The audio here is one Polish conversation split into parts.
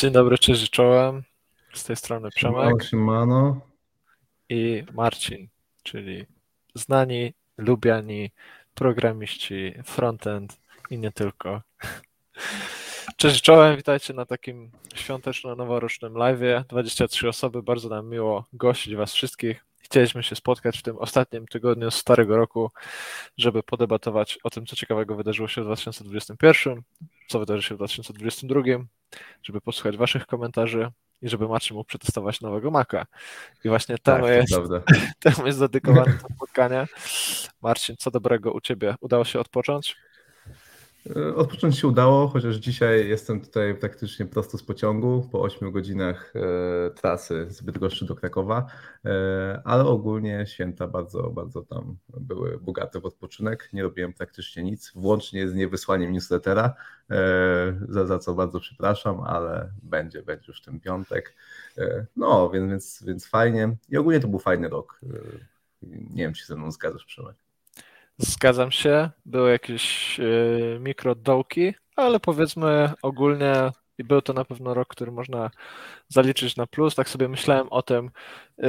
Dzień dobry, cześć czołem. Z tej strony Przemek Siemano. i Marcin, czyli znani, lubiani programiści frontend i nie tylko. Cześć czołem, witajcie na takim świąteczno-noworocznym live'ie. 23 osoby, bardzo nam miło gościć Was wszystkich. Chcieliśmy się spotkać w tym ostatnim tygodniu starego roku, żeby podebatować o tym, co ciekawego wydarzyło się w 2021, co wydarzy się w 2022, żeby posłuchać Waszych komentarzy i żeby Marcin mógł przetestować nowego Maca. I właśnie temu, Tak, jest, temu jest dedykowane to spotkanie. Marcin, co dobrego u Ciebie? Udało się odpocząć? E, Odpocząć się udało, chociaż dzisiaj jestem tutaj praktycznie prosto z pociągu po 8 godzinach e, trasy z Bydgoszczy do Krakowa, e, ale ogólnie święta bardzo, bardzo tam były bogate w odpoczynek. Nie robiłem praktycznie nic, włącznie z niewysłaniem newslettera, za, za co bardzo przepraszam, ale będzie, będzie już ten piątek. No, więc, więc, więc fajnie. I ogólnie to był fajny rok. Nie wiem, czy się ze mną zgadzasz, Przemek. Zgadzam się, były jakieś yy, mikrodołki, ale powiedzmy ogólnie i był to na pewno rok, który można zaliczyć na plus. Tak sobie myślałem o tym, yy,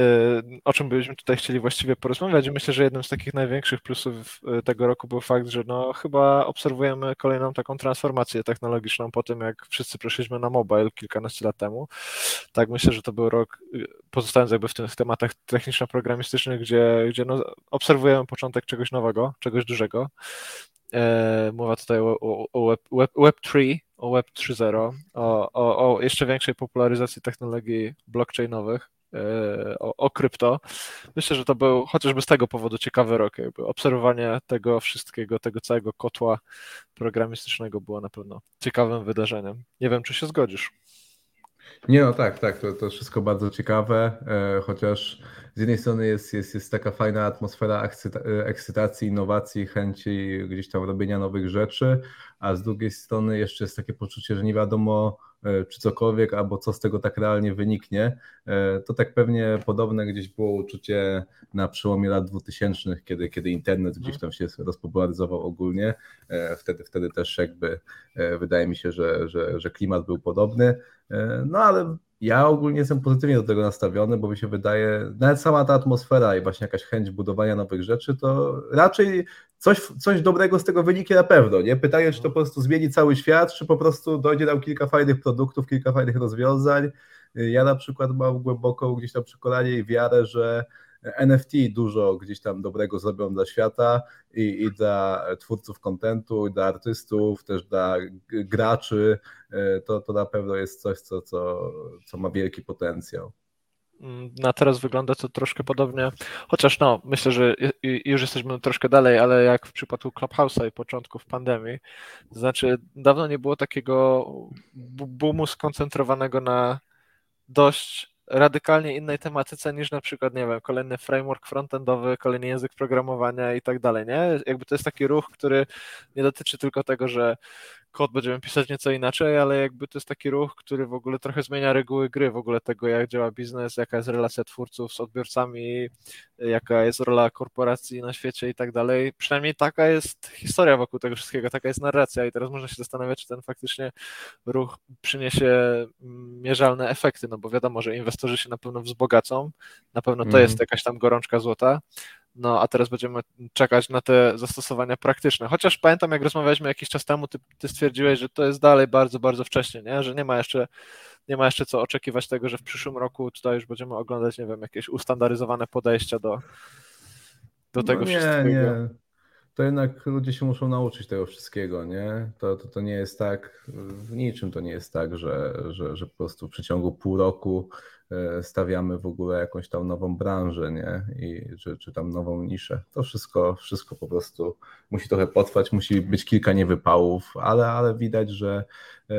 o czym byśmy tutaj chcieli właściwie porozmawiać myślę, że jednym z takich największych plusów yy, tego roku był fakt, że no chyba obserwujemy kolejną taką transformację technologiczną po tym, jak wszyscy przeszliśmy na mobile kilkanaście lat temu. Tak myślę, że to był rok, yy, pozostając jakby w tych tematach techniczno-programistycznych, gdzie, gdzie no, obserwujemy początek czegoś nowego, czegoś dużego. E, Mowa tutaj o, o, o web, web, web 3, o Web 3.0, o, o, o jeszcze większej popularyzacji technologii blockchainowych, e, o, o krypto. Myślę, że to był chociażby z tego powodu ciekawy rok. Jakby obserwowanie tego wszystkiego, tego całego kotła programistycznego było na pewno ciekawym wydarzeniem. Nie wiem, czy się zgodzisz. Nie, no tak, tak, to, to wszystko bardzo ciekawe, e, chociaż z jednej strony jest, jest, jest taka fajna atmosfera ekscyta- e, ekscytacji, innowacji, chęci gdzieś tam robienia nowych rzeczy, a z drugiej strony jeszcze jest takie poczucie, że nie wiadomo, czy cokolwiek, albo co z tego tak realnie wyniknie. E, To tak pewnie podobne gdzieś było uczucie na przełomie lat 2000, kiedy, kiedy internet gdzieś tam się rozpopularyzował ogólnie. E, Wtedy, wtedy też jakby e, wydaje mi się, że, że, że klimat był podobny. E, No ale ja ogólnie jestem pozytywnie do tego nastawiony, bo mi się wydaje, nawet sama ta atmosfera i właśnie jakaś chęć budowania nowych rzeczy, to raczej coś, coś dobrego z tego wyniknie na pewno. Nie? Pytanie, czy to po prostu zmieni cały świat, czy po prostu dojdzie nam kilka fajnych produktów, kilka fajnych rozwiązań. Ja na przykład mam głęboką gdzieś tam przekonanie i wiarę, że NFT dużo gdzieś tam dobrego zrobią dla świata i, i dla twórców kontentu, i dla artystów, też dla graczy. E, To, to na pewno jest coś, co, co, co ma wielki potencjał. Mm, Na teraz wygląda to troszkę podobnie, chociaż no, myślę, że już jesteśmy troszkę dalej, ale jak w przypadku Clubhouse'a i początków pandemii, to znaczy dawno nie było takiego boomu skoncentrowanego na dość radykalnie innej tematyce niż na przykład, nie wiem, kolejny framework frontendowy, kolejny język programowania i tak dalej, nie? Jakby to jest taki ruch, który nie dotyczy tylko tego, że kod będziemy pisać nieco inaczej, ale jakby to jest taki ruch, który w ogóle trochę zmienia reguły gry, w ogóle tego, jak działa biznes, jaka jest relacja twórców z odbiorcami, jaka jest rola korporacji na świecie i tak dalej. Przynajmniej taka jest historia wokół tego wszystkiego, taka jest narracja i teraz można się zastanawiać, czy ten faktycznie ruch przyniesie mm, mierzalne efekty, no bo wiadomo, że inwestorzy się na pewno wzbogacą, na pewno to Mhm. jest jakaś tam gorączka złota, no a teraz będziemy czekać na te zastosowania praktyczne. Chociaż pamiętam, jak rozmawialiśmy jakiś czas temu, ty, ty stwierdziłeś, że to jest dalej bardzo, bardzo wcześnie, nie? że nie ma jeszcze nie ma jeszcze co oczekiwać tego, że w przyszłym roku tutaj już będziemy oglądać, nie wiem, jakieś ustandaryzowane podejścia do, do tego no nie, wszystkiego. nie. To jednak ludzie się muszą nauczyć tego wszystkiego, nie? To, to, to nie jest tak, w niczym to nie jest tak, że, że, że po prostu w przeciągu pół roku stawiamy w ogóle jakąś tam nową branżę, nie? I, czy, czy tam nową niszę. To wszystko, wszystko po prostu musi trochę potrwać, musi być kilka niewypałów, ale, ale widać, że, e,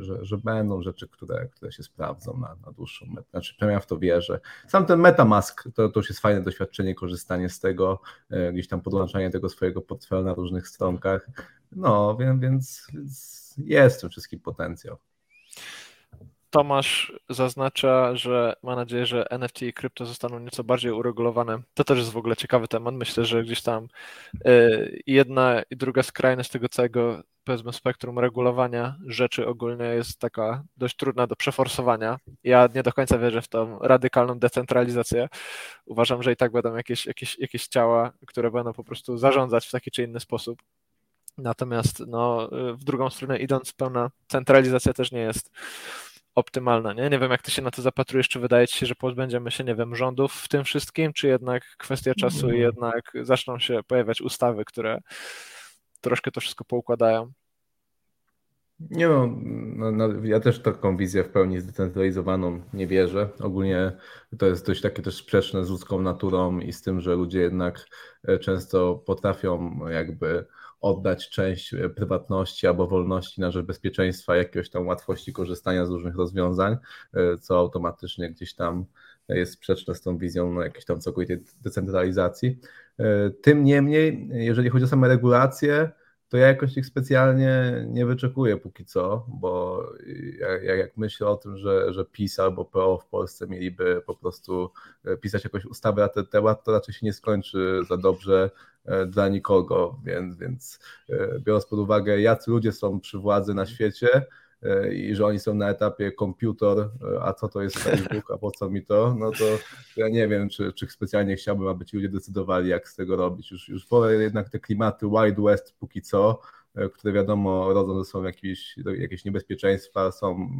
że, że będą rzeczy, które, które się sprawdzą na, na dłuższą metę. Znaczy, przynajmniej w to wierzę. Sam ten MetaMask to, to już jest fajne doświadczenie, korzystanie z tego, e, gdzieś tam podłączanie tego swojego portfela na różnych stronkach. No, więc, więc, jest w wszystkim potencjał. Tomasz zaznacza, że ma nadzieję, że NFT i krypto zostaną nieco bardziej uregulowane. To też jest w ogóle ciekawy temat. Myślę, że gdzieś tam y, jedna i druga skrajność tego całego powiedzmy spektrum regulowania rzeczy ogólnie jest taka dość trudna do przeforsowania. Ja nie do końca wierzę w tą radykalną decentralizację. Uważam, że i tak będą jakieś, jakieś, jakieś ciała, które będą po prostu zarządzać w taki czy inny sposób. Natomiast no, w drugą stronę idąc, pełna centralizacja też nie jest optymalna, nie? Nie wiem, jak ty się na to zapatrujesz, czy wydaje ci się, że pozbędziemy się, nie wiem, rządów w tym wszystkim, czy jednak kwestia czasu i mhm. jednak zaczną się pojawiać ustawy, które troszkę to wszystko poukładają? Nie no, no, no, ja też taką wizję w pełni zdecentralizowaną nie wierzę. Ogólnie to jest dość takie też sprzeczne z ludzką naturą i z tym, że ludzie jednak e, często potrafią jakby oddać część e, prywatności albo wolności na rzecz bezpieczeństwa, jakiegoś tam łatwości korzystania z różnych rozwiązań, e, co automatycznie gdzieś tam jest sprzeczne z tą wizją no, jakiejś tam całkowitej decentralizacji. Tym niemniej, jeżeli chodzi o same regulacje, to ja jakoś ich specjalnie nie wyczekuję póki co, bo jak, jak myślę o tym, że, że PiS albo PO w Polsce mieliby po prostu e, pisać jakąś ustawę na ten temat, to raczej się nie skończy za dobrze e, dla nikogo, więc, więc e, biorąc pod uwagę, jacy ludzie są przy władzy na świecie, E, i że oni są na etapie komputer, e, a co to jest Facebook, a po co mi to, no to ja nie wiem, czy, czy specjalnie chciałbym, aby ci ludzie decydowali, jak z tego robić. Już, już wolę jednak te klimaty Wild West póki co, e, które wiadomo rodzą ze sobą jakieś, jakieś niebezpieczeństwa, są,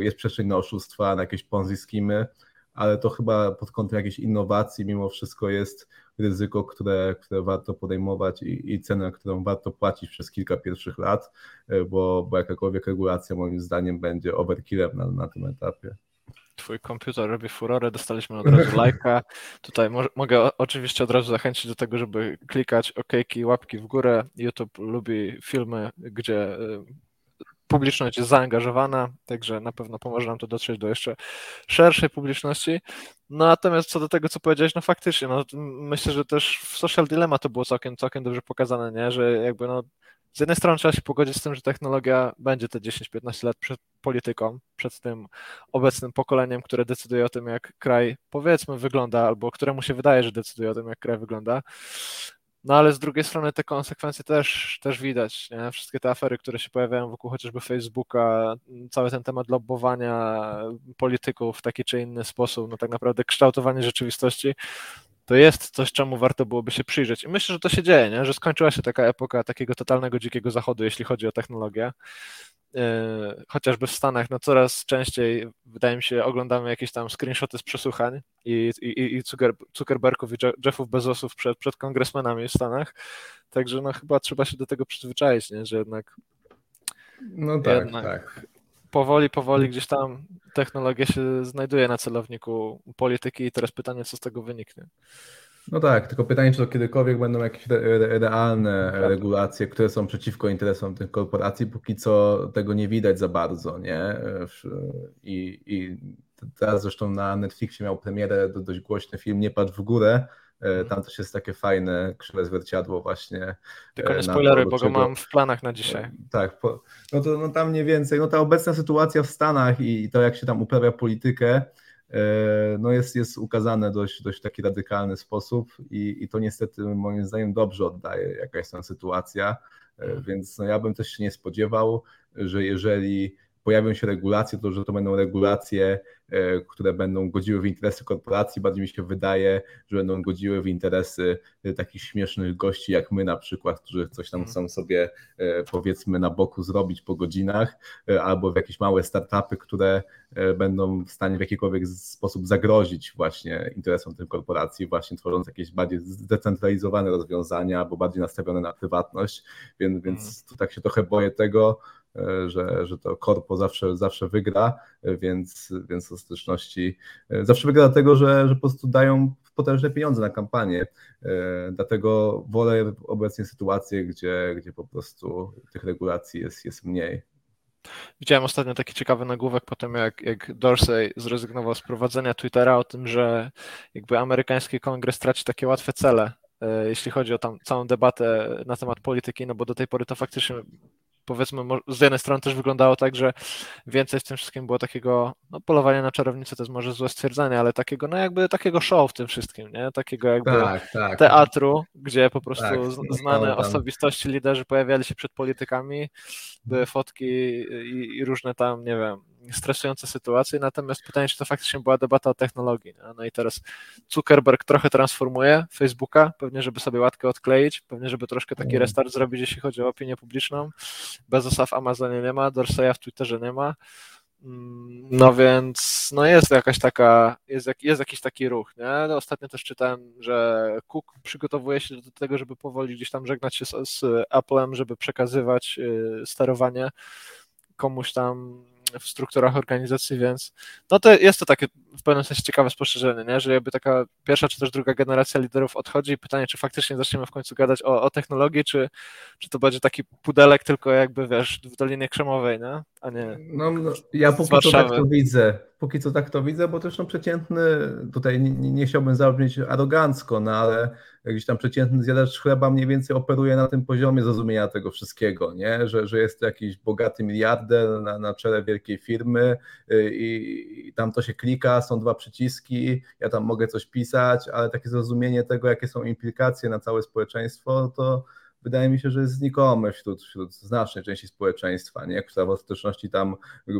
jest przestrzeń na oszustwa, na jakieś ponzi skimy, ale to chyba pod kątem jakiejś innowacji mimo wszystko jest ryzyko, które, które warto podejmować i, i cenę, którą warto płacić przez kilka pierwszych lat, e, bo, bo jakakolwiek regulacja moim zdaniem będzie overkillem na, na tym etapie. Twój komputer robi furorę, dostaliśmy od razu lajka. Tutaj mo mogę oczywiście od razu zachęcić do tego, żeby klikać okejki, łapki w górę. YouTube lubi filmy, gdzie e, publiczność jest zaangażowana, także na pewno pomoże nam to dotrzeć do jeszcze szerszej publiczności. No natomiast co do tego, co powiedziałeś, no faktycznie, no myślę, że też w Social Dilemma to było całkiem, całkiem dobrze pokazane, nie? że jakby no z jednej strony trzeba się pogodzić z tym, że technologia będzie te 10-15 lat przed polityką, przed tym obecnym pokoleniem, które decyduje o tym, jak kraj powiedzmy wygląda, albo któremu się wydaje, że decyduje o tym, jak kraj wygląda. No ale z drugiej strony te konsekwencje też, też widać. Nie? Wszystkie te afery, które się pojawiają wokół chociażby Facebooka, cały ten temat lobbowania polityków w taki czy inny sposób, no tak naprawdę kształtowanie rzeczywistości, to jest coś, czemu warto byłoby się przyjrzeć. I myślę, że to się dzieje, nie? że skończyła się taka epoka takiego totalnego dzikiego zachodu, jeśli chodzi o technologię. E, chociażby w Stanach, no coraz częściej, wydaje mi się, oglądamy jakieś tam screenshoty z przesłuchań i, i, i Zuckerbergów i Jeffów Bezosów przed, przed kongresmenami w Stanach, także no chyba trzeba się do tego przyzwyczaić, nie? że jednak no tak, jednak tak. powoli, powoli gdzieś tam technologia się znajduje na celowniku polityki i teraz pytanie, co z tego wyniknie. No tak, tylko pytanie, czy to kiedykolwiek będą jakieś re realne regulacje, które są przeciwko interesom tych korporacji. Póki co tego nie widać za bardzo, nie? I, i teraz zresztą na Netflixie miał premierę dość głośny film Nie patrz w górę. Mhm. Tam też jest takie fajne krzywe zwierciadło właśnie. Tylko nie spoilery, bo go mam w planach na dzisiaj. Tak, po, no to no tam mniej więcej, no ta obecna sytuacja w Stanach i to jak się tam uprawia politykę, E, no jest, jest ukazane dość, dość taki radykalny sposób i, i to niestety moim zdaniem dobrze oddaje jaka jest ta sytuacja, e, mhm. więc no ja bym też się nie spodziewał, że jeżeli pojawią się regulacje, to że to będą regulacje E, które będą godziły w interesy korporacji. Bardziej mi się wydaje, że będą godziły w interesy e, takich śmiesznych gości jak my na przykład, którzy coś tam mhm. chcą sobie e, powiedzmy na boku zrobić po godzinach, albo w jakieś małe startupy, które będą w stanie w jakikolwiek sposób zagrozić właśnie interesom tych korporacji, właśnie tworząc jakieś bardziej zdecentralizowane rozwiązania, albo bardziej nastawione na prywatność, więc, więc mhm. tu tak się trochę boję tego, że, że to korpo zawsze, zawsze wygra, e, więc, więc ostateczności e, zawsze wygra dlatego, że, że po prostu dają potężne pieniądze na kampanię. Dlatego wolę obecnie sytuację, gdzie, gdzie po prostu tych regulacji jest, jest mniej. Widziałem ostatnio taki ciekawy nagłówek po tym, jak, jak Dorsey zrezygnował z prowadzenia Twittera o tym, że jakby amerykański kongres traci takie łatwe cele, jeśli chodzi o tam całą debatę na temat polityki, no bo do tej pory to faktycznie powiedzmy z jednej strony też wyglądało tak, że więcej w tym wszystkim było takiego, no polowanie na czarownicę to jest może złe stwierdzenie, ale takiego, no jakby takiego show w tym wszystkim, nie? Takiego jakby tak, tak. teatru, gdzie po prostu tak, znane osobistości, liderzy pojawiali się przed politykami, były fotki i, i różne tam, nie wiem, stresujące sytuacje, natomiast pytanie, czy to faktycznie była debata o technologii. No i teraz Zuckerberg trochę transformuje Facebooka, pewnie żeby sobie łatkę odkleić, pewnie żeby troszkę taki mm. restart zrobić, jeśli chodzi o opinię publiczną. Bezosa w Amazonie nie ma, Dorseya w Twitterze nie ma, mm, no więc no jest jakaś taka, jest, jest jakiś taki ruch, nie? No ostatnio też czytałem, że Cook przygotowuje się do tego, żeby powoli gdzieś tam żegnać się z, z Applem, żeby przekazywać y, sterowanie komuś tam w strukturach organizacji, więc no to jest to takie w pewnym sensie ciekawe spostrzeżenie, nie? że jakby taka pierwsza czy też druga generacja liderów odchodzi i pytanie, czy faktycznie zaczniemy w końcu gadać o, o technologii, czy, czy to będzie taki pudelek tylko jakby, wiesz, w Dolinie Krzemowej, nie? a nie No, no ja póki co tak to widzę, póki co tak to widzę, bo też no przeciętny, tutaj nie, nie chciałbym zabrzmieć arogancko, no ale jakiś tam przeciętny zjadacz chleba mniej więcej operuje na tym poziomie zrozumienia tego wszystkiego, nie? Że, że jest to jakiś bogaty miliarder na, na czele wielkiej firmy y, i, i tam to się klika, są dwa przyciski, ja tam mogę coś pisać, ale takie zrozumienie tego, jakie są implikacje na całe społeczeństwo, to wydaje mi się, że jest znikome wśród, wśród znacznej części społeczeństwa, nie? która w ostateczności tam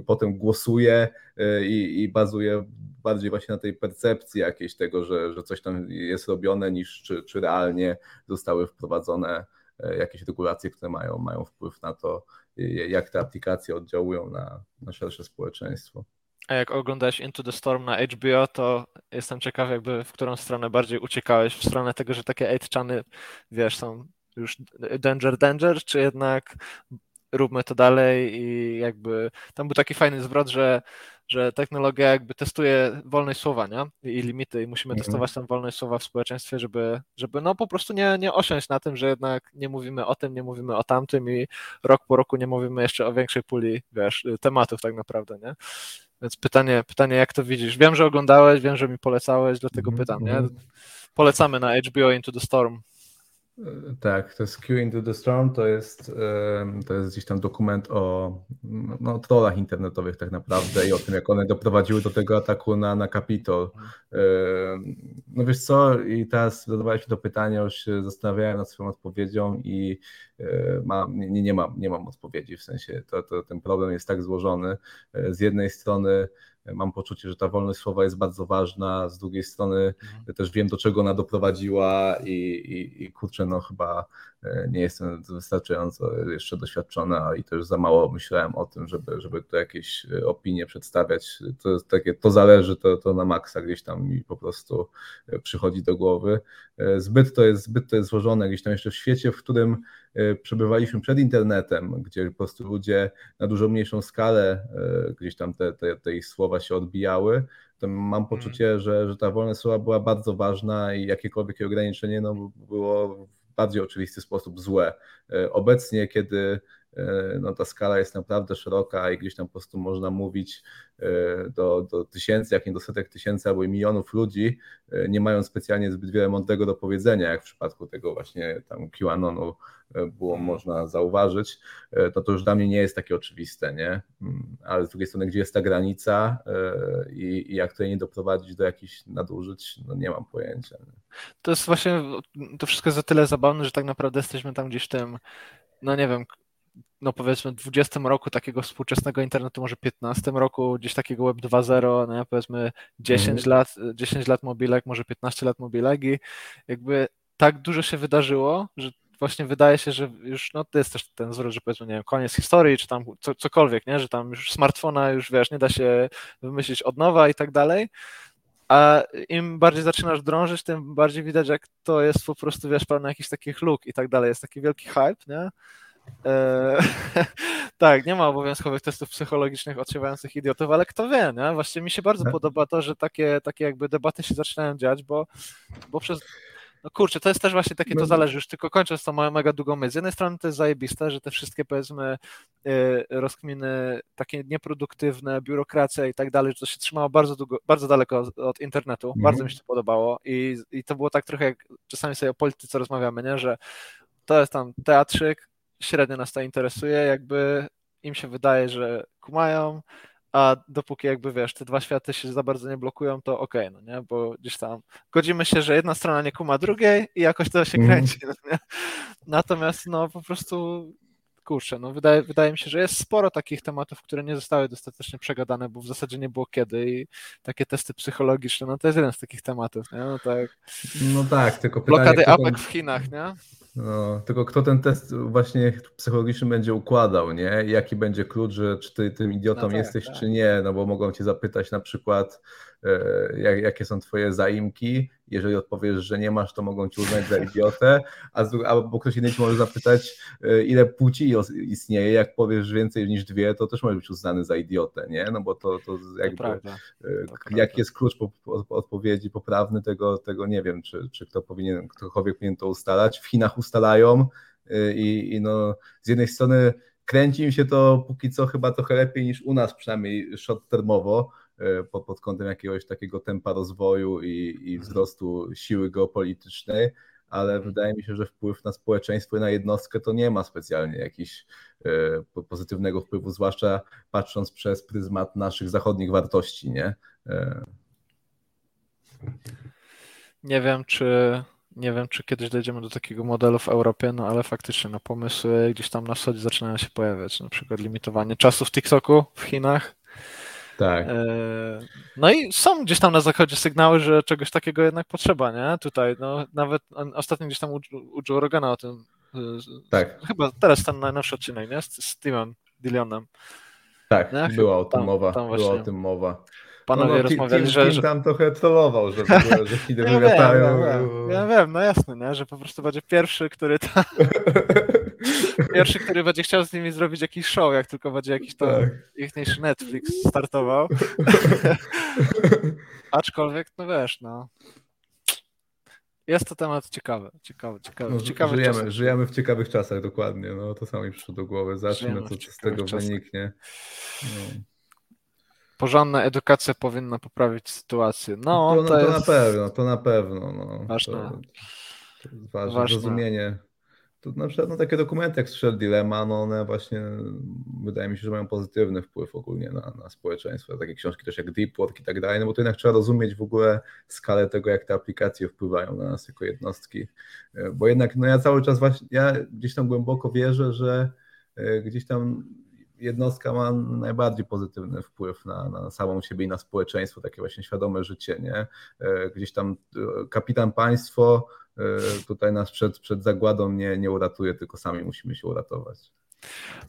potem głosuje y, i, i bazuje bardziej właśnie na tej percepcji jakiejś tego, że, że coś tam jest robione, niż czy, czy realnie zostały wprowadzone y, jakieś regulacje, które mają, mają wpływ na to, y, jak te aplikacje oddziałują na, na szersze społeczeństwo. A jak oglądałeś Into the Storm na HBO, to jestem ciekaw, jakby w którą stronę bardziej uciekałeś, w stronę tego, że takie 8chany, wiesz, są już danger, danger, czy jednak róbmy to dalej i jakby tam był taki fajny zwrot, że, że technologia jakby testuje wolność słowa, nie? I limity i musimy mhm. testować tam wolność słowa w społeczeństwie, żeby, żeby no po prostu nie, nie osiąść na tym, że jednak nie mówimy o tym, nie mówimy o tamtym i rok po roku nie mówimy jeszcze o większej puli, wiesz, tematów tak naprawdę, nie? Więc pytanie, pytanie jak to widzisz? Wiem, że oglądałeś, wiem, że mi polecałeś, dlatego mhm, pytam, nie? Mhm. Polecamy na HBO Into the Storm. Tak, to jest Q into the Storm, to jest, to jest gdzieś tam dokument o no, trollach internetowych tak naprawdę i o tym, jak one doprowadziły do tego ataku na, na Capitol. No wiesz co, i teraz zadawałeś to pytanie, już się zastanawiałem nad swoją odpowiedzią i mam, nie, nie, mam, nie mam odpowiedzi, w sensie to, to, ten problem jest tak złożony. Z jednej strony mam poczucie, że ta wolność słowa jest bardzo ważna, z drugiej strony mhm. też wiem, do czego ona doprowadziła i, i, i kurczę, no chyba nie jestem wystarczająco jeszcze doświadczona i też za mało myślałem o tym, żeby, żeby tu jakieś e, opinie przedstawiać. To jest takie, to zależy, to, to na maksa gdzieś tam mi po prostu e, przychodzi do głowy. Zbyt to jest, zbyt to jest złożone gdzieś tam jeszcze w świecie, w którym E, przebywaliśmy przed internetem, gdzie po prostu ludzie na dużo mniejszą skalę e, gdzieś tam te, te, te ich słowa się odbijały, to mam poczucie, mm. że, że ta wolność słowa była bardzo ważna i jakiekolwiek ograniczenie no, było bardziej oczywisty sposób złe. E, obecnie, kiedy no, ta skala jest naprawdę szeroka i gdzieś tam po prostu można mówić do, do tysięcy, jak nie do setek tysięcy albo i milionów ludzi, nie mają specjalnie zbyt wiele mądrego do powiedzenia, jak w przypadku tego właśnie tam QAnonu było można zauważyć, e, to już dla mnie nie jest takie oczywiste, nie? Mm, ale z drugiej strony, gdzie jest ta granica e, i, i jak tutaj nie doprowadzić do jakichś nadużyć, no nie mam pojęcia. Nie? To jest właśnie, to wszystko jest o tyle zabawne, że tak naprawdę jesteśmy tam gdzieś w tym, no nie wiem, no powiedzmy 20 roku takiego współczesnego internetu, może 15 roku gdzieś takiego web 2.0, no powiedzmy 10 mhm. lat, 10 lat mobilek, może 15 lat mobilek i jakby tak dużo się wydarzyło, że właśnie wydaje się, że już, no to jest też ten zwrot, że powiedzmy, nie wiem, koniec historii, czy tam co, cokolwiek, nie, że tam już smartfona już, wiesz, nie da się wymyślić od nowa i tak dalej, a im bardziej zaczynasz drążyć, tym bardziej widać, jak to jest po prostu, wiesz, pełno jakichś takich luk i tak dalej, jest taki wielki hype, nie, tak, nie ma obowiązkowych testów psychologicznych odsiewających idiotów, ale kto wie, nie? Właściwie mi się bardzo tak. podoba to, że takie, takie jakby debaty się zaczynają dziać, bo, bo przez no kurczę, to jest też właśnie takie, to zależy, już tylko kończąc tą moją mega długą myśl. Z jednej strony to jest zajebiste, że te wszystkie powiedzmy y, rozkminy takie nieproduktywne, biurokracja i tak dalej, że to się trzymało bardzo długo, bardzo daleko od, od internetu, mhm. bardzo mi się to podobało i, i to było tak trochę jak czasami sobie o polityce rozmawiamy, nie, że to jest tam teatrzyk, średnio nas to interesuje, jakby im się wydaje, że kumają, a dopóki jakby wiesz, te dwa światy się za bardzo nie blokują, to okej, okay, no nie, bo gdzieś tam godzimy się, że jedna strona nie kuma drugiej i jakoś to się mhm. kręci, no nie? Natomiast no po prostu kurczę, no wydaje, wydaje mi się, że jest sporo takich tematów, które nie zostały dostatecznie przegadane, bo w zasadzie nie było kiedy i takie testy psychologiczne, no to jest jeden z takich tematów, nie? No tak. No tak, tylko pytanie... Blokady APEC w Chinach, nie? No, tylko kto ten test właśnie psychologiczny będzie układał, nie? Jaki będzie klucz, że czy ty tym idiotą no tak, jesteś, tak. czy nie? No bo mogą cię zapytać na przykład, e, jak, jakie są twoje zaimki. Jeżeli odpowiesz, że nie masz, to mogą cię uznać za idiotę, a z, albo ktoś inny ci może zapytać, e, ile płci istnieje. Jak powiesz więcej niż dwie, to też możesz być uznany za idiotę, nie? No bo to, to jakby, to e, to jaki jest klucz po, po, po odpowiedzi poprawny, tego, tego nie wiem, czy, czy kto powinien, ktokolwiek powinien to ustalać. W Chinach ustalają y, i, i no, z jednej strony kręci im się to póki co chyba trochę lepiej niż u nas przynajmniej short termowo y, pod, pod kątem jakiegoś takiego tempa rozwoju i, i mhm. wzrostu siły geopolitycznej, ale mhm. wydaje mi się, że wpływ na społeczeństwo i na jednostkę to nie ma specjalnie jakiś y, pozytywnego wpływu, zwłaszcza patrząc przez pryzmat naszych zachodnich wartości, nie? Nie wiem, czy nie wiem, czy kiedyś dojdziemy do takiego modelu w Europie, no ale faktycznie no, pomysły gdzieś tam na wschodzie zaczynają się pojawiać. Na przykład limitowanie czasu w TikToku w Chinach. Tak. E, no i są gdzieś tam na zachodzie sygnały, że czegoś takiego jednak potrzeba, nie? Tutaj, no nawet ostatnio gdzieś tam u, u Joe Rogana o tym. Tak. Chyba teraz ten najnowszy odcinek, nie? Z, z Timem Dillionem. Tak, nie? była o tym tam, mowa. Tam była o tym mowa panowie no, no, rozmawiali, że... Team tam trochę trollował, że, że Chiny ja wymiatają. Ja wiem, ja wiem, no jasne, nie? że po prostu będzie pierwszy, który tam... pierwszy, który będzie chciał z nimi zrobić jakiś show, jak tylko będzie jakiś to tak. ichniejszy Netflix startował. Aczkolwiek, no wiesz, no... Jest to temat ciekawy, ciekawy, ciekawy. No, ciekawy żyjemy, żyjemy w ciekawych czasach, dokładnie. No, to samo mi przyszło do głowy. Zacznijmy, co, co z tego czasach. wyniknie. No porządna edukacja powinna poprawić sytuację. No, to, no, to, jest... na pewno, to na pewno. No. Ważne. To, to jest ważne, ważne. zrozumienie. To na przykład no, takie dokumenty jak Social Dilemma, no one właśnie wydaje mi się, że mają pozytywny wpływ ogólnie na, na społeczeństwo. Takie książki też jak Deep Work i tak dalej, no bo to jednak trzeba rozumieć w ogóle skalę tego, jak te aplikacje wpływają na nas jako jednostki. Bo jednak no ja cały czas właśnie, ja gdzieś tam głęboko wierzę, że e, gdzieś tam jednostka ma najbardziej pozytywny wpływ na, na samą siebie i na społeczeństwo, takie właśnie świadome życie, nie? E, gdzieś tam e, kapitan państwo e, tutaj nas przed, przed zagładą nie, nie uratuje, tylko sami musimy się uratować.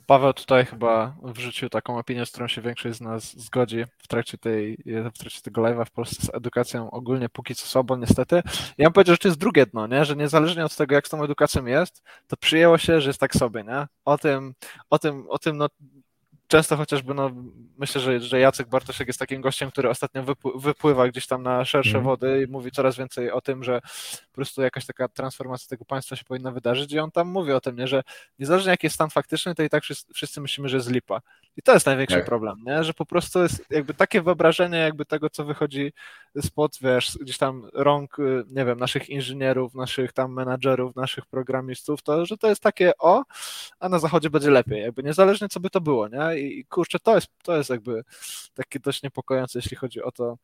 Paweł tutaj chyba wrzucił taką opinię, z którą się większość z nas zgodzi w trakcie, tej, w trakcie tego live'a w Polsce z edukacją ogólnie póki co słabo niestety. Ja bym powiedział, że to jest drugie dno, nie? że niezależnie od tego, jak z tą edukacją jest, to przyjęło się, że jest tak sobie. Nie? O tym, o tym, o tym no, często chociażby, no, myślę, że, że Jacek Bartoszek jest takim gościem, który ostatnio wypływa gdzieś tam na szersze mm. wody i mówi coraz więcej o tym, że po prostu jakaś taka transformacja tego państwa się powinna wydarzyć i on tam mówi o tym, nie, że niezależnie jaki jest stan faktyczny, to i tak wszyscy, myślimy, że jest lipa. I to jest największy tak. problem, nie? że po prostu jest jakby takie wyobrażenie jakby tego, co wychodzi spod, wiesz, gdzieś tam rąk, y, nie wiem, naszych inżynierów, naszych tam menadżerów, naszych programistów, to, że to jest takie o, a na zachodzie będzie lepiej, jakby niezależnie co by to było, nie? I kurczę, to jest, to jest jakby takie dość niepokojące, jeśli chodzi o to,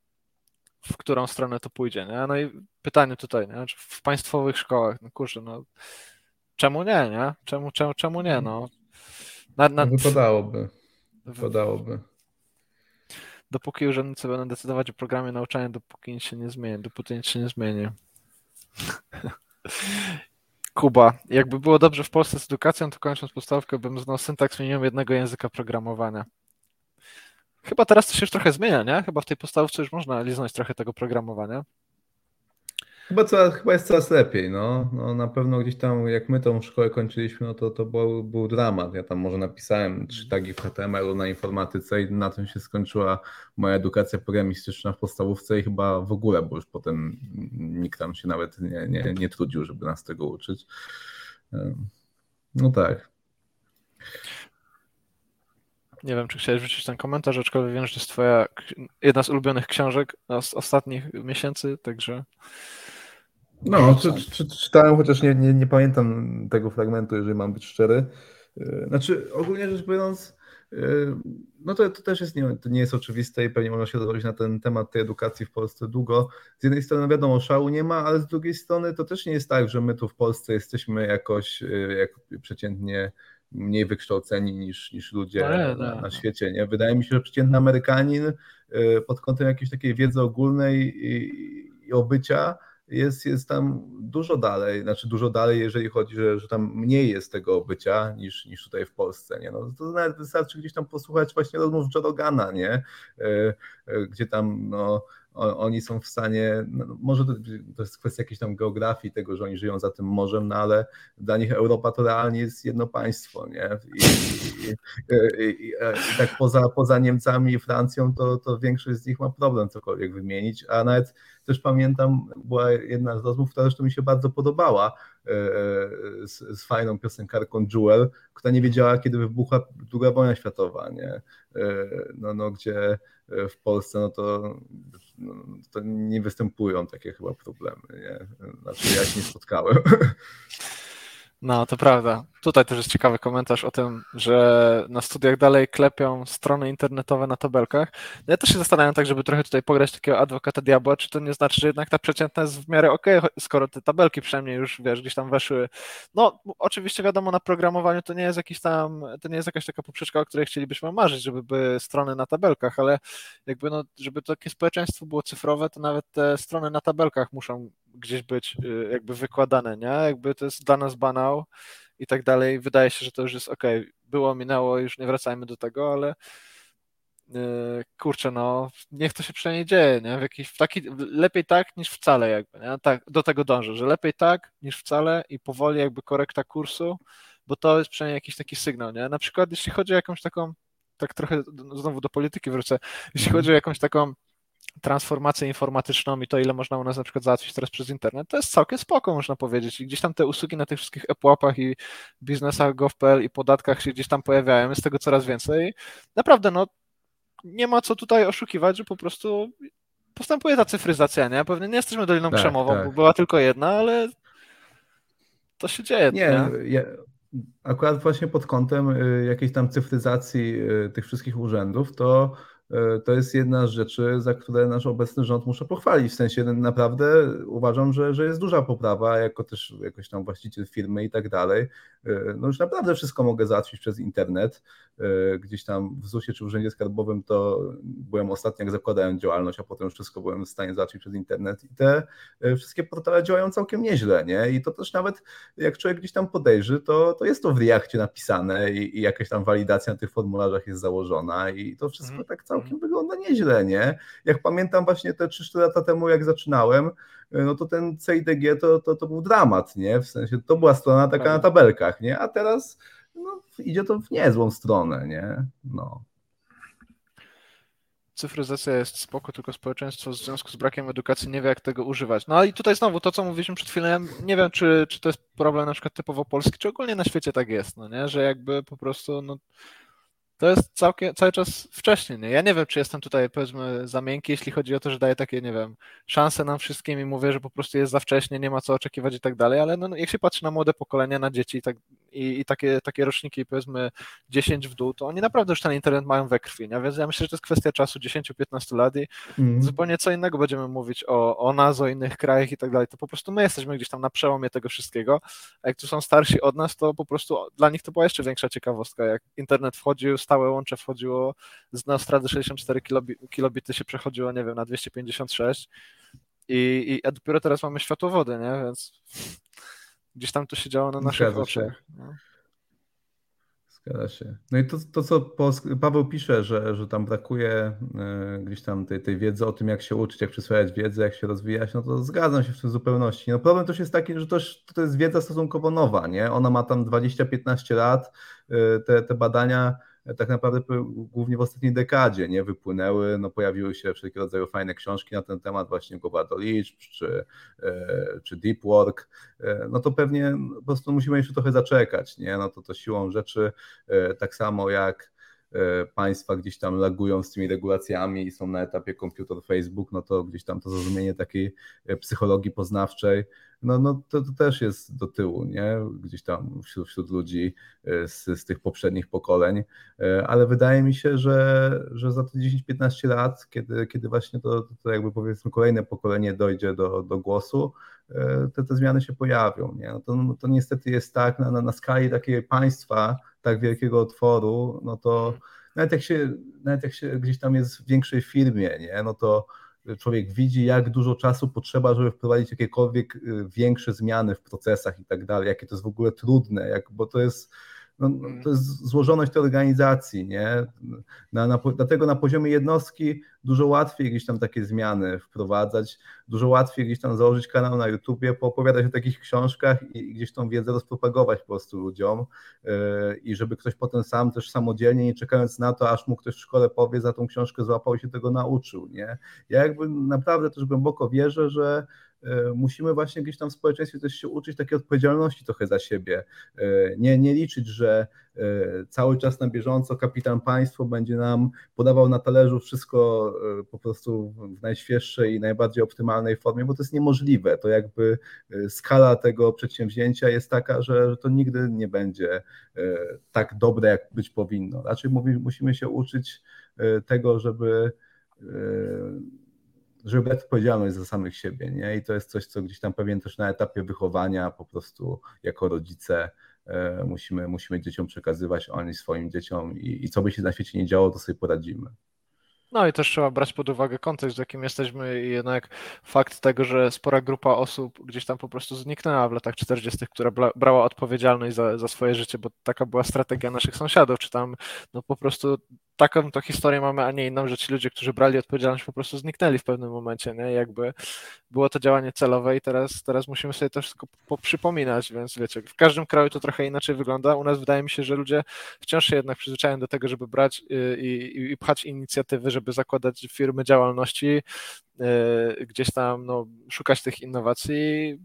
w którą stronę to pójdzie, nie? No i pytanie tutaj, nie? Czy w państwowych szkołach, no kurczę, no czemu nie, nie? Czemu, czemu, czemu nie, no? Na, na... Wypadałoby. Wypadałoby. Dopóki urzędnicy będą decydować o programie nauczania, dopóki nic się nie zmieni, dopóki nic się nie zmieni. Kuba, jakby było dobrze w Polsce z edukacją, to kończąc podstawkę bym znał syntaks minimum jednego języka programowania. Chyba teraz to się już trochę zmienia, nie? Chyba w tej podstawce już można liznąć trochę tego programowania. Chyba, coraz, chyba jest coraz lepiej, no. no. Na pewno gdzieś tam, jak my tą szkołę kończyliśmy, no to to był, był dramat. Ja tam może napisałem trzy tagi w HTML-u na informatyce i na tym się skończyła moja edukacja programistyczna w podstawówce i chyba w ogóle, bo już potem nikt tam się nawet nie, nie, nie trudził, żeby nas tego uczyć. No tak. Nie wiem, czy chciałeś wrzucić ten komentarz, aczkolwiek wiem, że to jest twoja jedna z ulubionych książek z ostatnich miesięcy, także no, czy, czy, czytałem, chociaż nie, nie, nie pamiętam tego fragmentu, jeżeli mam być szczery. Znaczy, ogólnie rzecz biorąc, no to, to też jest nie, to nie jest oczywiste i pewnie można się rozmawiać na ten temat tej edukacji w Polsce długo. Z jednej strony wiadomo, szału nie ma, ale z drugiej strony to też nie jest tak, że my tu w Polsce jesteśmy jakoś jak przeciętnie mniej wykształceni niż, niż ludzie no, na, no. na, świecie. Nie? Wydaje mi się, że przeciętny Amerykanin pod kątem jakiejś takiej wiedzy ogólnej i, i obycia jest, jest tam dużo dalej, znaczy dużo dalej, jeżeli chodzi, że, że tam mniej jest tego bycia niż, niż tutaj w Polsce. Nie? No, to nawet wystarczy gdzieś tam posłuchać właśnie rozmów Jorogana, nie? E, e, gdzie tam no, oni są w stanie, no, może to, to, jest kwestia jakiejś tam geografii, tego, że oni żyją za tym morzem, no ale dla nich Europa to realnie jest jedno państwo, nie? I, i, i, i tak poza, poza Niemcami i Francją, to, to większość z nich ma problem cokolwiek wymienić, a nawet też pamiętam, była jedna z rozmów, która zresztą mi się bardzo podobała, z, z fajną piosenkarką Jewel, która nie wiedziała, kiedy wybuchła druga wojna światowa, nie? E, no, no, gdzie w Polsce no to, no, to nie występują takie chyba problemy. Nie? Znaczy ja się nie spotkałem. No, to prawda. Tutaj też jest ciekawy komentarz o tym, że na studiach dalej klepią strony internetowe na tabelkach. No ja też się zastanawiam tak, żeby trochę tutaj pograć takiego adwokata diabła, czy to nie znaczy, że jednak ta przeciętna jest w miarę okay, skoro te tabelki przynajmniej już, wiesz, gdzieś tam weszły. No, oczywiście wiadomo, na programowaniu to nie jest jakiś tam, to nie jest jakaś taka poprzeczka, o której chcielibyśmy marzyć, żeby były strony na tabelkach, ale jakby no, żeby takie społeczeństwo było cyfrowe, to nawet te strony na tabelkach muszą gdzieś być y, jakby wykładane, nie? Jakby to jest dla nas banał i tak dalej. Wydaje się, że to już jest ok, było, minęło, już nie wracajmy do tego, ale yy, kurczę, no niech to się przynajmniej dzieje, nie? W jakiś, w taki, lepiej tak niż wcale jakby, nie? Tak, do tego dążę, że lepiej tak niż wcale i powoli jakby korekta kursu, bo to jest przynajmniej jakiś taki sygnał, nie? Na przykład jeśli chodzi o jakąś taką, tak trochę znowu do polityki wrócę, jeśli mhm. chodzi o jakąś taką transformację informatyczną i to, ile można u nas na przykład załatwić teraz przez internet, to jest całkiem spoko, można powiedzieć. I gdzieś tam te usługi na tych wszystkich e-płapach i biznesach gov.pl i podatkach się gdzieś tam pojawiają, jest tego coraz więcej. Naprawdę, no, nie ma co tutaj oszukiwać, że po prostu postępuje ta cyfryzacja, nie? Pewnie nie jesteśmy Doliną tak, Krzemową, tak. bo była tylko jedna, ale to się dzieje. Nie, nie? Ja, akurat właśnie pod kątem y, jakiejś tam cyfryzacji y, tych wszystkich urzędów, to to jest jedna z rzeczy, za które nasz obecny rząd muszę pochwalić. W sensie naprawdę uważam, że, że jest duża poprawa, jako też jakoś tam właściciel firmy i tak dalej. E, no już naprawdę wszystko mogę załatwić przez internet. E, gdzieś tam w ZUS-ie czy w Urzędzie Skarbowym to byłem ostatnio, jak zakładałem działalność, a potem już wszystko byłem w stanie załatwić przez internet. I te wszystkie portale działają całkiem nieźle, nie? I to też nawet jak człowiek gdzieś tam podejrzy, to, to jest to w Reakcie napisane i, i jakaś tam walidacja na tych formularzach jest założona i to wszystko mm. tak cały całkiem wygląda nieźle, nie? Jak pamiętam właśnie te 3-4 lata temu, jak zaczynałem, no to ten CIDG to, to, to był dramat, nie? W sensie to była strona taka na tabelkach, nie? A teraz no, idzie to w niezłą stronę, nie? No. Cyfryzacja jest spoko, tylko społeczeństwo w związku z brakiem edukacji nie wie, jak tego używać. No i tutaj znowu to, co mówiliśmy przed chwilą, nie wiem, czy, czy to jest problem na przykład typowo polski, czy ogólnie na świecie tak jest, no nie? Że jakby po prostu no, to jest całkiem, cały czas wcześniej. Nie? Ja nie wiem, czy jestem tutaj powiedzmy za miękki, jeśli chodzi o to, że daję takie, nie wiem, szanse nam wszystkim i mówię, że po prostu jest za wcześnie, nie ma co oczekiwać i tak dalej, ale no, jak się patrzy na młode pokolenia, na dzieci i, tak, i, i takie, takie roczniki powiedzmy 10 w dół, to oni naprawdę już ten internet mają we krwi, nie? więc ja myślę, że to jest kwestia czasu 10-15 lat i mm. zupełnie co innego będziemy mówić o, o nas, o innych krajach i tak dalej, to po prostu my jesteśmy gdzieś tam na przełomie tego wszystkiego, a jak tu są starsi od nas, to po prostu dla nich to była jeszcze większa ciekawostka, jak internet wchodził, stałe łącze wchodziło z Neostrady 64 kilobity się przechodziło, nie wiem, na 256 i, i a dopiero teraz mamy światłowody, nie? Więc gdzieś tam to się działo na naszych oczach. No. Zgadza się. No i to, to co Paweł pisze, że, że tam brakuje e, gdzieś tam tej, tej wiedzy o tym, jak się uczyć, jak przyswajać wiedzę, jak się rozwijać, no to zgadzam się w tym zupełności. No problem też jest taki, że to, to jest wiedza stosunkowo nowa, nie? Ona ma tam 20-15 lat, e, te, te badania tak naprawdę głównie w ostatniej dekadzie nie wypłynęły, no pojawiły się wszelkiego rodzaju fajne książki na ten temat, właśnie Głowa do liczb, czy, e, czy Deep Work, e, no to pewnie po prostu musimy jeszcze trochę zaczekać, nie? No to to siłą rzeczy, e, tak samo jak państwa gdzieś tam lagują z tymi regulacjami i są na etapie komputer Facebook, no to gdzieś tam to zrozumienie takiej psychologii poznawczej no, no to, to, też jest do tyłu, nie? Gdzieś tam wśród, wśród ludzi e, z, z tych poprzednich pokoleń, e, ale wydaje mi się, że, że za te 10-15 lat, kiedy, kiedy właśnie to, to jakby powiedzmy kolejne pokolenie dojdzie do, do głosu, e, te, te zmiany się pojawią, nie? No to, no to niestety jest tak, na, na skali takiego państwa, tak wielkiego otworu, no to nawet jak się, nawet jak się gdzieś tam jest w większej firmie, nie? No to człowiek widzi, jak dużo czasu potrzeba, żeby wprowadzić jakiekolwiek y, większe zmiany w procesach i tak dalej, jakie to jest w ogóle trudne, jak, bo to jest no, no, mm. to jest złożoność tej organizacji, nie? Na, na, dlatego na poziomie jednostki dużo łatwiej gdzieś tam takie zmiany wprowadzać, dużo łatwiej gdzieś tam założyć kanał na YouTubie, poopowiadać o takich książkach i gdzieś tą wiedzę rozpropagować po prostu ludziom yy, i żeby ktoś potem sam też samodzielnie, nie czekając na to, aż mu ktoś w szkole powie, za tą książkę złapał i się tego nauczył, nie? Ja jakby naprawdę też głęboko wierzę, że musimy właśnie gdzieś tam w społeczeństwie też się uczyć takiej odpowiedzialności trochę za siebie. E, nie, nie liczyć, że e, cały czas na bieżąco kapitan państwo będzie nam podawał na talerzu wszystko po prostu w najświeższej i najbardziej optymalnej formie, bo to jest niemożliwe. To jakby skala tego przedsięwzięcia jest taka, że, to nigdy nie będzie tak dobre, jak być powinno. Raczej musimy się uczyć tego, żeby żeby brać odpowiedzialność za samych siebie, nie? I to jest coś, co gdzieś tam pewien też na etapie wychowania po prostu jako rodzice e, musimy, musimy dzieciom przekazywać, oni swoim dzieciom i, i co by się na świecie nie działo, to sobie poradzimy. No i też trzeba brać pod uwagę kontekst, w jakim jesteśmy i jednak fakt tego, że spora grupa osób gdzieś tam po prostu zniknęła w latach 40., która brała odpowiedzialność za, za swoje życie, bo taka była strategia naszych sąsiadów, czy tam no po prostu taką to historię mamy, a nie inną, że ci ludzie, którzy brali odpowiedzialność, po prostu zniknęli w pewnym momencie, nie? Jakby było to działanie celowe i teraz, teraz musimy sobie to wszystko poprzypominać, więc wiecie, w każdym kraju to trochę inaczej wygląda. U nas wydaje mi się, że ludzie wciąż się jednak przyzwyczajają do tego, żeby brać y, i, i, i pchać inicjatywy, żeby zakładać firmy działalności, y, gdzieś tam no, szukać tych innowacji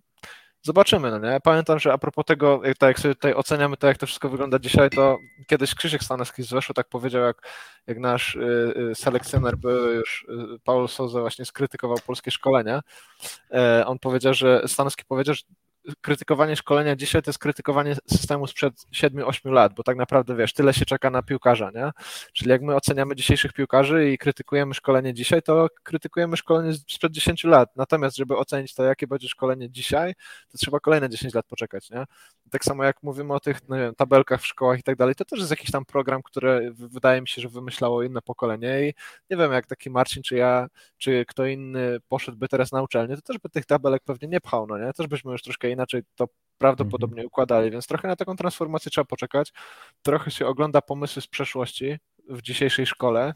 Zobaczymy, no nie? Pamiętam, że a propos tego, tak jak sobie tutaj oceniamy to, jak to wszystko wygląda dzisiaj, to kiedyś Krzysiek Stanowski z Weszło tak powiedział, jak, jak nasz y, y, selekcjoner były już y, Paul Souza właśnie skrytykował polskie szkolenia. Y, on powiedział, że Stanowski powiedział, że krytykowanie szkolenia dzisiaj to jest krytykowanie systemu sprzed 7-8 lat, bo tak naprawdę wiesz, tyle się czeka na piłkarza, nie? Czyli jak my oceniamy dzisiejszych piłkarzy i krytykujemy szkolenie dzisiaj, to krytykujemy szkolenie sprzed 10 lat. Natomiast, żeby ocenić to, jakie będzie szkolenie dzisiaj, to trzeba kolejne 10 lat poczekać, nie? Tak samo jak mówimy o tych no tabelkach w szkołach i tak dalej, to też jest jakiś tam program, który wydaje mi się, że wymyślało inne pokolenie i nie wiem, jak taki Marcin, czy ja, czy kto inny poszedłby teraz na uczelnię, to też by tych tabelek pewnie nie pchał, no nie? Też byśmy już troszkę inaczej to prawdopodobnie mhm. układali, więc trochę na taką transformację trzeba poczekać. Trochę się ogląda pomysły z przeszłości w dzisiejszej szkole,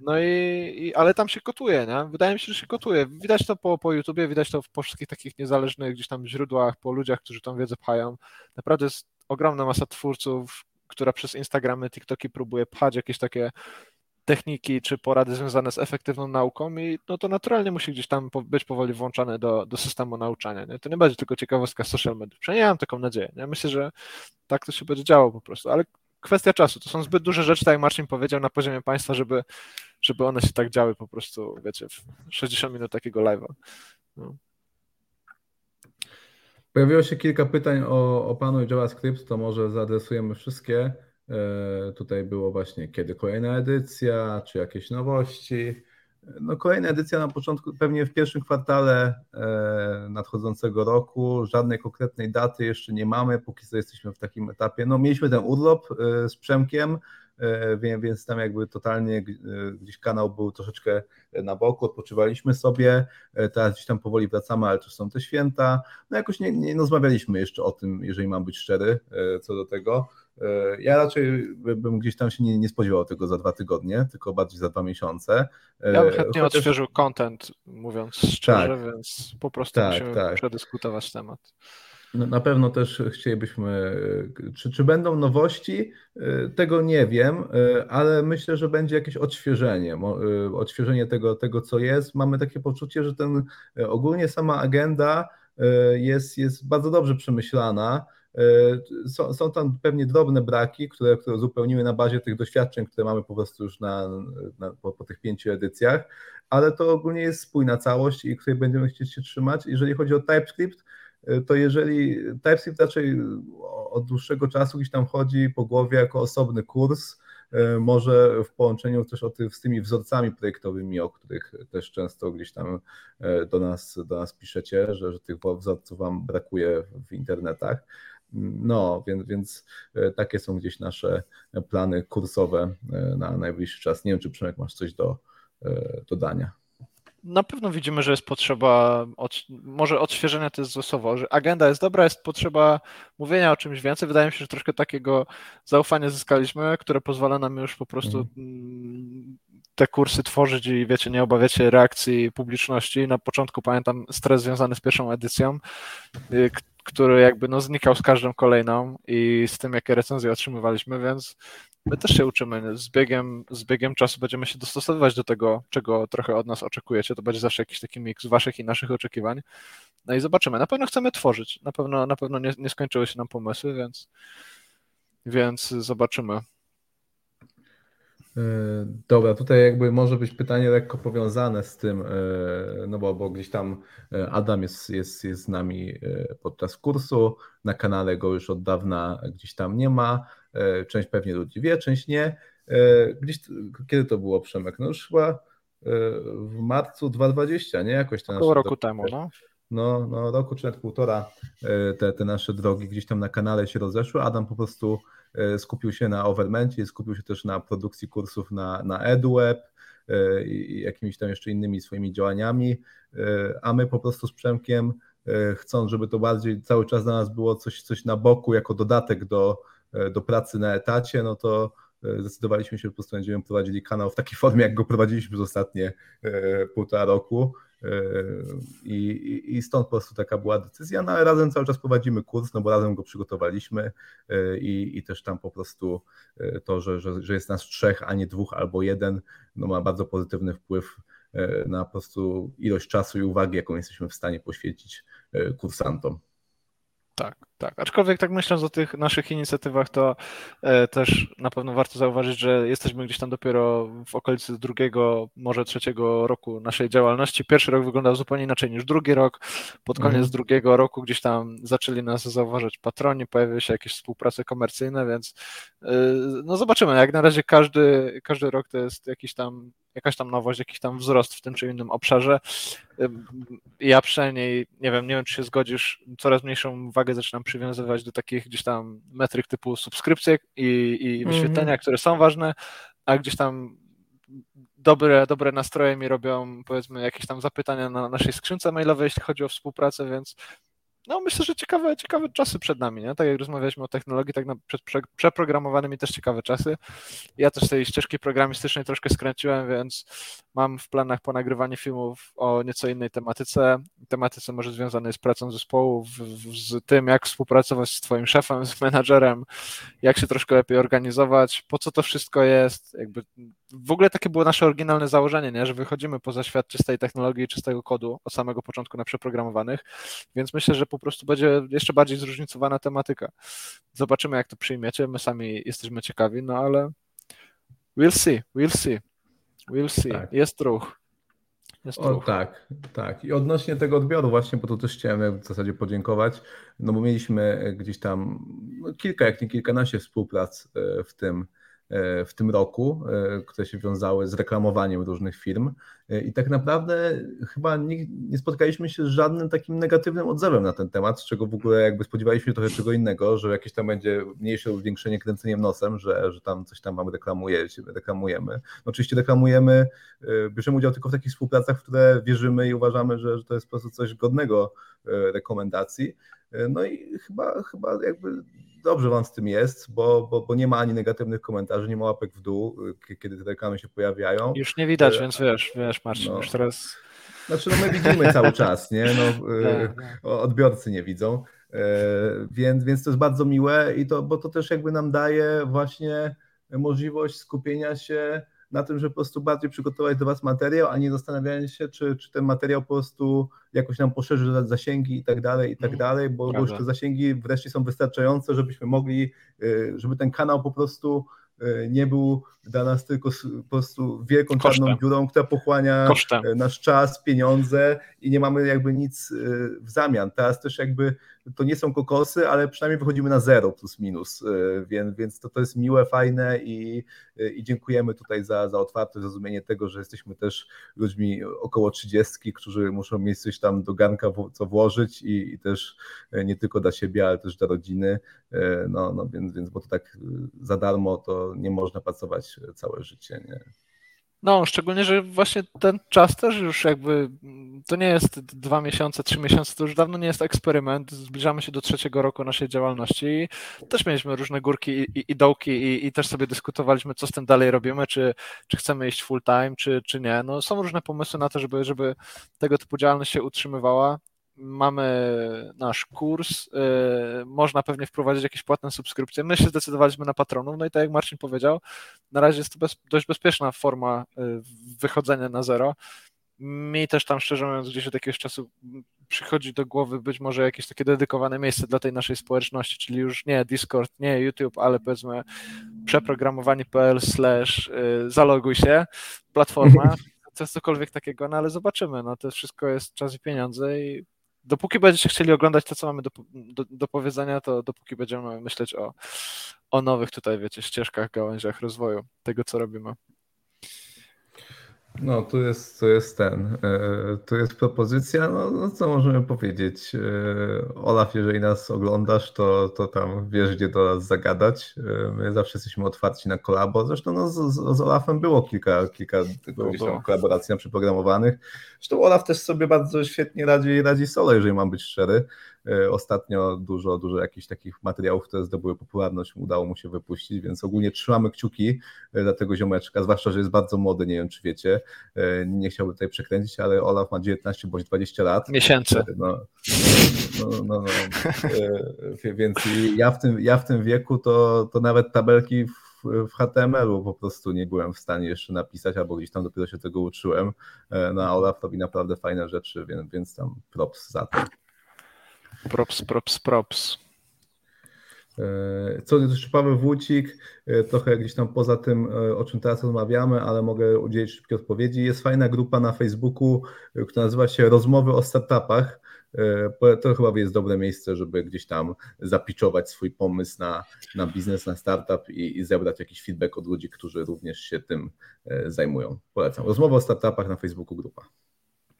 no i, i, ale tam się kotuje, nie? Wydaje mi się, że się kotuje. Widać to po, po YouTubie, widać to po wszystkich takich niezależnych gdzieś tam źródłach, po ludziach, którzy tą wiedzę pchają. Naprawdę jest ogromna masa twórców, która przez Instagramy, TikToki próbuje pchać jakieś takie techniki czy porady związane z efektywną nauką i no to naturalnie musi gdzieś tam być powoli włączane do, do systemu nauczania. Nie? To nie będzie tylko ciekawostka social media. Przynajmniej ja mam taką nadzieję. Nie? Myślę, że tak to się będzie działo po prostu, ale kwestia czasu. To są zbyt duże rzeczy, tak jak Marcin powiedział, na poziomie państwa, żeby, żeby one się tak działy po prostu, wiecie, w 60 minut takiego live'a. No. Pojawiło się kilka pytań o, o panu i JavaScript, to może zaadresujemy wszystkie. E, tutaj było właśnie kiedy kolejna edycja, czy jakieś nowości. No kolejna edycja na początku, pewnie w pierwszym kwartale e, nadchodzącego roku. Żadnej konkretnej daty jeszcze nie mamy, póki co jesteśmy w takim etapie. No mieliśmy ten urlop e, z Przemkiem, więc tam jakby totalnie gdzieś kanał był troszeczkę na boku, odpoczywaliśmy sobie, teraz gdzieś tam powoli wracamy, ale to są te święta. No jakoś nie, nie rozmawialiśmy jeszcze o tym, jeżeli mam być szczery co do tego. E, ja raczej bym gdzieś tam się nie, nie spodziewał tego za dwa tygodnie, tylko bardziej za dwa miesiące. E, ja bym chętnie Chociaż... odświeżył content, mówiąc szczerze, tak, więc po prostu tak, musimy tak. przedyskutować temat. No, na pewno też chcielibyśmy, czy, czy będą nowości, e, tego nie wiem, ale myślę, że będzie jakieś odświeżenie, odświeżenie tego, tego co jest. Mamy takie poczucie, że ten ogólnie sama agenda jest, jest bardzo dobrze przemyślana są, są tam pewnie drobne braki, które, które uzupełnimy na bazie tych doświadczeń, które mamy po prostu już na, na po, po, tych pięciu edycjach, ale to ogólnie jest spójna całość i której będziemy chcieć się trzymać. Jeżeli chodzi o TypeScript, to jeżeli TypeScript raczej od dłuższego czasu gdzieś tam chodzi po głowie jako osobny kurs, e, może w połączeniu też ty, z tymi wzorcami projektowymi, o których też często gdzieś tam e, do nas, do nas piszecie, że, że tych wzorców Wam brakuje w internetach. No, więc, więc e, takie są gdzieś nasze plany kursowe na najbliższy czas. Nie wiem, czy Przemek masz coś do dodania na pewno widzimy, że jest potrzeba, od, może odświeżenia to jest złe słowo, że agenda jest dobra, jest potrzeba mówienia o czymś więcej. Wydaje mi się, że troszkę takiego zaufania zyskaliśmy, które pozwala nam już po prostu mhm. te kursy tworzyć i wiecie, nie obawiacie reakcji publiczności. Na początku pamiętam stres związany z pierwszą edycją, y, który jakby no znikał z każdą kolejną i z tym, jakie recenzje otrzymywaliśmy, więc my też się uczymy. Z biegiem, z biegiem czasu będziemy się dostosowywać do tego, czego trochę od nas oczekujecie. To będzie zawsze jakiś taki miks waszych i naszych oczekiwań. No i zobaczymy. Na pewno chcemy tworzyć. Na pewno, na pewno nie, nie skończyły się nam pomysły, więc, więc zobaczymy. E, dobra, tutaj jakby może być pytanie lekko powiązane z tym, e, no bo, bo gdzieś tam e, Adam jest, jest, jest z nami podczas kursu, na kanale go już od dawna gdzieś tam nie ma, część pewnie ludzi wie, część nie. Gdzieś, kiedy to było Przemek? No już chyba w marcu 2020, nie? Jakoś ten Około roku temu, no. No, no roku czy nawet półtora te, te nasze drogi gdzieś tam na kanale się rozeszły. Adam po prostu E, skupił się na Overmencie, skupił się też na produkcji kursów na, na EduWeb e, i jakimiś tam jeszcze innymi swoimi działaniami, e, a my po prostu z Przemkiem chcąc, żeby to bardziej cały czas dla nas było coś, coś na boku jako dodatek do, do pracy na etacie, no to zdecydowaliśmy się, że po prostu będziemy prowadzili kanał w takiej formie, jak go prowadziliśmy przez ostatnie półtora roku. I, I, stąd po prostu taka była decyzja, no ale razem cały czas prowadzimy kurs, no bo razem go przygotowaliśmy i, i też tam po prostu to, że, że, że jest nas trzech, a nie dwóch albo jeden, no ma bardzo pozytywny wpływ na po prostu ilość czasu i uwagi, jaką jesteśmy w stanie poświęcić kursantom. Tak, tak. Aczkolwiek tak myśląc o tych naszych inicjatywach, to e, też na pewno warto zauważyć, że jesteśmy gdzieś tam dopiero w okolicy drugiego, może trzeciego roku naszej działalności. Pierwszy rok wyglądał zupełnie inaczej niż drugi rok. Pod koniec mhm. drugiego roku gdzieś tam zaczęli nas zauważać patroni, pojawiły się jakieś współprace komercyjne, więc e, no zobaczymy. Jak na razie każdy, każdy rok to jest jakiś tam jakaś tam nowość, jakiś tam wzrost w tym czy innym obszarze. Ja przynajmniej, nie wiem, nie wiem, czy się zgodzisz, coraz mniejszą wagę zaczynam przywiązywać do takich gdzieś tam metryk typu subskrypcje i, i wyświetlenia, mm -hmm. które są ważne, a gdzieś tam dobre, dobre nastroje mi robią, powiedzmy, jakieś tam zapytania na naszej skrzynce mailowej, jeśli chodzi o współpracę, więc no myślę, że ciekawe, ciekawe czasy przed nami, nie? Tak jak rozmawialiśmy o technologii, tak na, przed prze, przeprogramowanymi też ciekawe czasy. Ja też tej ścieżki programistycznej troszkę skręciłem, więc mam w planach ponagrywanie filmów o nieco innej tematyce, tematyce może związanej z pracą zespołu, w, w, z tym, jak współpracować z twoim szefem, z menadżerem, jak się troszkę lepiej organizować, po co to wszystko jest, jakby w ogóle takie było nasze oryginalne założenie, nie? że wychodzimy poza świat czystej technologii, czystego kodu od samego początku na przeprogramowanych, więc myślę, że po prostu będzie jeszcze bardziej zróżnicowana tematyka. Zobaczymy, jak to przyjmiecie, my sami jesteśmy ciekawi, no ale we'll see, we'll see, we'll see. Tak. Jest ruch. Jest o, tak, tak. I odnośnie tego odbioru właśnie, bo to też chciałem w zasadzie podziękować, no bo mieliśmy gdzieś tam no, kilka, jak nie kilkanaście współprac e, w tym w tym roku, e, które się wiązały z reklamowaniem różnych firm. E, I tak naprawdę chyba nie, nie, spotkaliśmy się z żadnym takim negatywnym odzewem na ten temat, z czego w ogóle jakby spodziewaliśmy się trochę czego innego, że jakieś tam będzie mniejsze lub większe niekręceniem nosem, że, że tam coś tam mamy reklamuje, reklamujemy. No oczywiście reklamujemy, bierzemy udział tylko w takich współpracach, w które wierzymy i uważamy, że, że to jest po prostu coś godnego rekomendacji. No i chyba, chyba jakby dobrze wam z tym jest, bo, bo, bo nie ma ani negatywnych komentarzy, nie ma łapek w dół, kiedy te reklamy się pojawiają. Już nie widać, e, więc wiesz, wiesz Marcin, no. już teraz... Znaczy no my widzimy cały czas, nie? No, e, tak, tak. odbiorcy nie widzą, e, więc, więc to jest bardzo miłe i to, bo to też jakby nam daje właśnie możliwość skupienia się na tym, że po prostu bardziej przygotować do Was materiał, a nie zastanawiając się, czy, czy ten materiał po prostu jakoś nam poszerzy zasięgi i tak dalej, i tak mhm. dalej, bo, bo już te zasięgi wreszcie są wystarczające, żebyśmy mogli, y, żeby ten kanał po prostu y, nie był dla nas tylko po prostu wielką Kosztem. czarną dziurą, która pochłania Kosztem. Y, nasz czas, pieniądze i nie mamy jakby nic w zamian. Teraz też jakby to nie są kokosy, ale przynajmniej wychodzimy na zero plus minus, e, więc, więc to, to jest miłe, fajne i, e, i dziękujemy tutaj za, za otwarte zrozumienie tego, że jesteśmy też ludźmi około trzydziestki, którzy muszą mieć coś tam do garnka co włożyć i, i też e, nie tylko dla siebie, ale też dla rodziny, no, no więc, więc bo to tak za darmo to nie można pracować całe życie, nie? No, szczególnie, że właśnie ten czas też już jakby, to nie jest dwa miesiące, trzy miesiące, to już dawno nie jest eksperyment. Zbliżamy się do trzeciego roku naszej działalności też mieliśmy różne górki i, i, i dołki i, i, też sobie dyskutowaliśmy, co z tym dalej robimy, czy, czy chcemy iść full time, czy, czy nie. No, są różne pomysły na to, żeby, żeby tego typu działalność się utrzymywała mamy nasz kurs, yy, można pewnie wprowadzić jakieś płatne subskrypcje. My się zdecydowaliśmy na patronów, no i tak jak Marcin powiedział, na razie jest to bez, dość bezpieczna forma yy, wychodzenia na zero. Mi też tam, szczerze mówiąc, gdzieś od jakiegoś czasu przychodzi do głowy być może jakieś takie dedykowane miejsce dla tej naszej społeczności, czyli już nie Discord, nie YouTube, ale powiedzmy przeprogramowani.pl slash y, zaloguj się, platforma, to jest cokolwiek takiego, no ale zobaczymy, no to wszystko jest czas i pieniądze i dopóki będziecie chcieli oglądać to, co mamy do, do, do powiedzenia, to dopóki będziemy myśleć o, o nowych tutaj, wiecie, ścieżkach, gałęziach rozwoju tego, co robimy. No, tu jest, tu jest ten, e, tu jest propozycja, no, no co możemy powiedzieć. E, Olaf, jeżeli nas oglądasz, to, to tam wiesz, gdzie do nas zagadać. E, my zawsze jesteśmy otwarci na kolabo. Zresztą no, z, z Olafem było kilka, kilka tam kolaboracji przeprogramowanych. Zresztą Olaf też sobie bardzo świetnie radzi, radzi solo, jeżeli mam być szczery. E, ostatnio dużo, dużo jakichś takich materiałów, które zdobyły popularność, udało mu się wypuścić, więc ogólnie trzymamy kciuki e, dla tego ziomeczka, zwłaszcza, że jest bardzo młody, nie wiem czy wiecie, e, nie chciałbym tutaj przekręcić, ale Olaf ma 19 bądź 20 lat. Miesięcy. No, no, no, no, no. Więc ja w tym, ja w tym wieku to, to nawet tabelki w w HTML-u po prostu nie byłem w stanie jeszcze napisać, albo gdzieś tam dopiero się tego uczyłem. No a Olaf robi naprawdę fajne rzeczy, więc, więc tam props za to. Props, props, props. E, co jeszcze Paweł Wójcik, e, trochę gdzieś tam poza tym, e, o czym teraz rozmawiamy, ale mogę udzielić szybkiej odpowiedzi. Jest fajna grupa na Facebooku, która nazywa się Rozmowy o Startupach. To chyba jest dobre miejsce, żeby gdzieś tam zapiczować swój pomysł na, na biznes, na startup i, i zebrać jakiś feedback od ludzi, którzy również się tym zajmują. Polecam. Rozmowy o startupach na Facebooku grupa.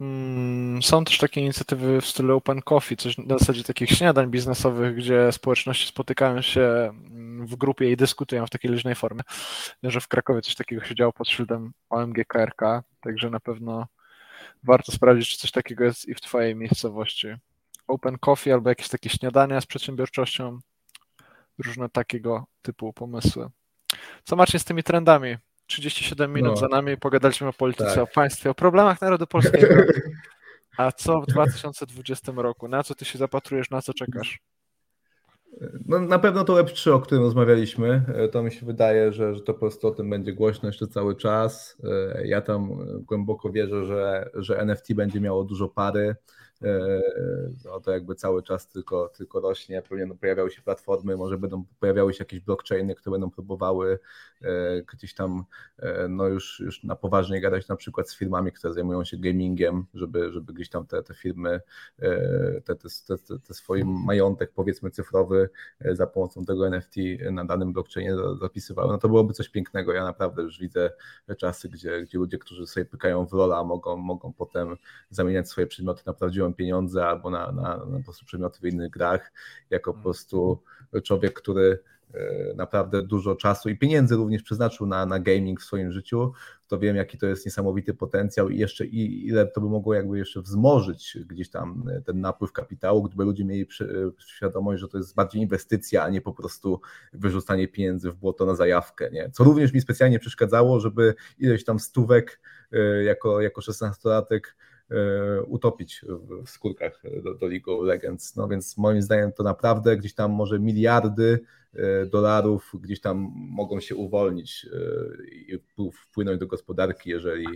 Mm, są też takie inicjatywy w stylu Open Coffee, coś na zasadzie takich śniadań biznesowych, gdzie społeczności spotykają się mm, w grupie i dyskutują w takiej luźnej formie. Wiem, że w Krakowie coś takiego się działo pod szyldem OMG KRK, także na pewno warto sprawdzić, czy coś takiego jest i w Twojej miejscowości. Open Coffee albo jakieś takie śniadania z przedsiębiorczością, różne takiego typu pomysły. Co macie z tymi trendami? 37 minut no. za nami, pogadaliśmy o polityce, tak. o państwie, o problemach narodu polskiego. A co w 2020 roku? Na co ty się zapatrujesz, na co czekasz? No, na pewno to Web3, o którym rozmawialiśmy, to mi się wydaje, że, że to po prostu o tym będzie głośno jeszcze cały czas. Ja tam głęboko wierzę, że, że NFT będzie miało dużo pary, E, no to jakby cały czas tylko, tylko rośnie, pewnie będą pojawiały się platformy, może będą pojawiały się jakieś blockchainy, które będą próbowały e, gdzieś tam e, no już, już na poważnie gadać na przykład z firmami, które zajmują się gamingiem, żeby, żeby gdzieś tam te, te firmy, te, te, te, te swój majątek powiedzmy cyfrowy za pomocą tego NFT na danym blockchainie zapisywały, no to byłoby coś pięknego. Ja naprawdę już widzę czasy, gdzie, gdzie ludzie, którzy sobie pykają w rola, mogą, mogą potem zamieniać swoje przedmioty na prawdziwą pieniądze albo na, na, na po prostu przedmioty w innych grach, jako po prostu człowiek, który e, naprawdę dużo czasu i pieniędzy również przeznaczył na, na gaming w swoim życiu, to wiem, jaki to jest niesamowity potencjał i jeszcze i, ile to by mogło jakby jeszcze wzmożyć gdzieś tam ten napływ kapitału, gdyby ludzie mieli świadomość, że to jest bardziej inwestycja, a nie po prostu wyrzucanie pieniędzy w błoto na zajawkę, nie? Co również mi specjalnie przeszkadzało, żeby ileś tam stówek e, jako, jako 16-latek utopić w skórkach do, do League of Legends. No więc moim zdaniem to naprawdę gdzieś tam może miliardy dolarów gdzieś tam mogą się uwolnić i wpłynąć do gospodarki, jeżeli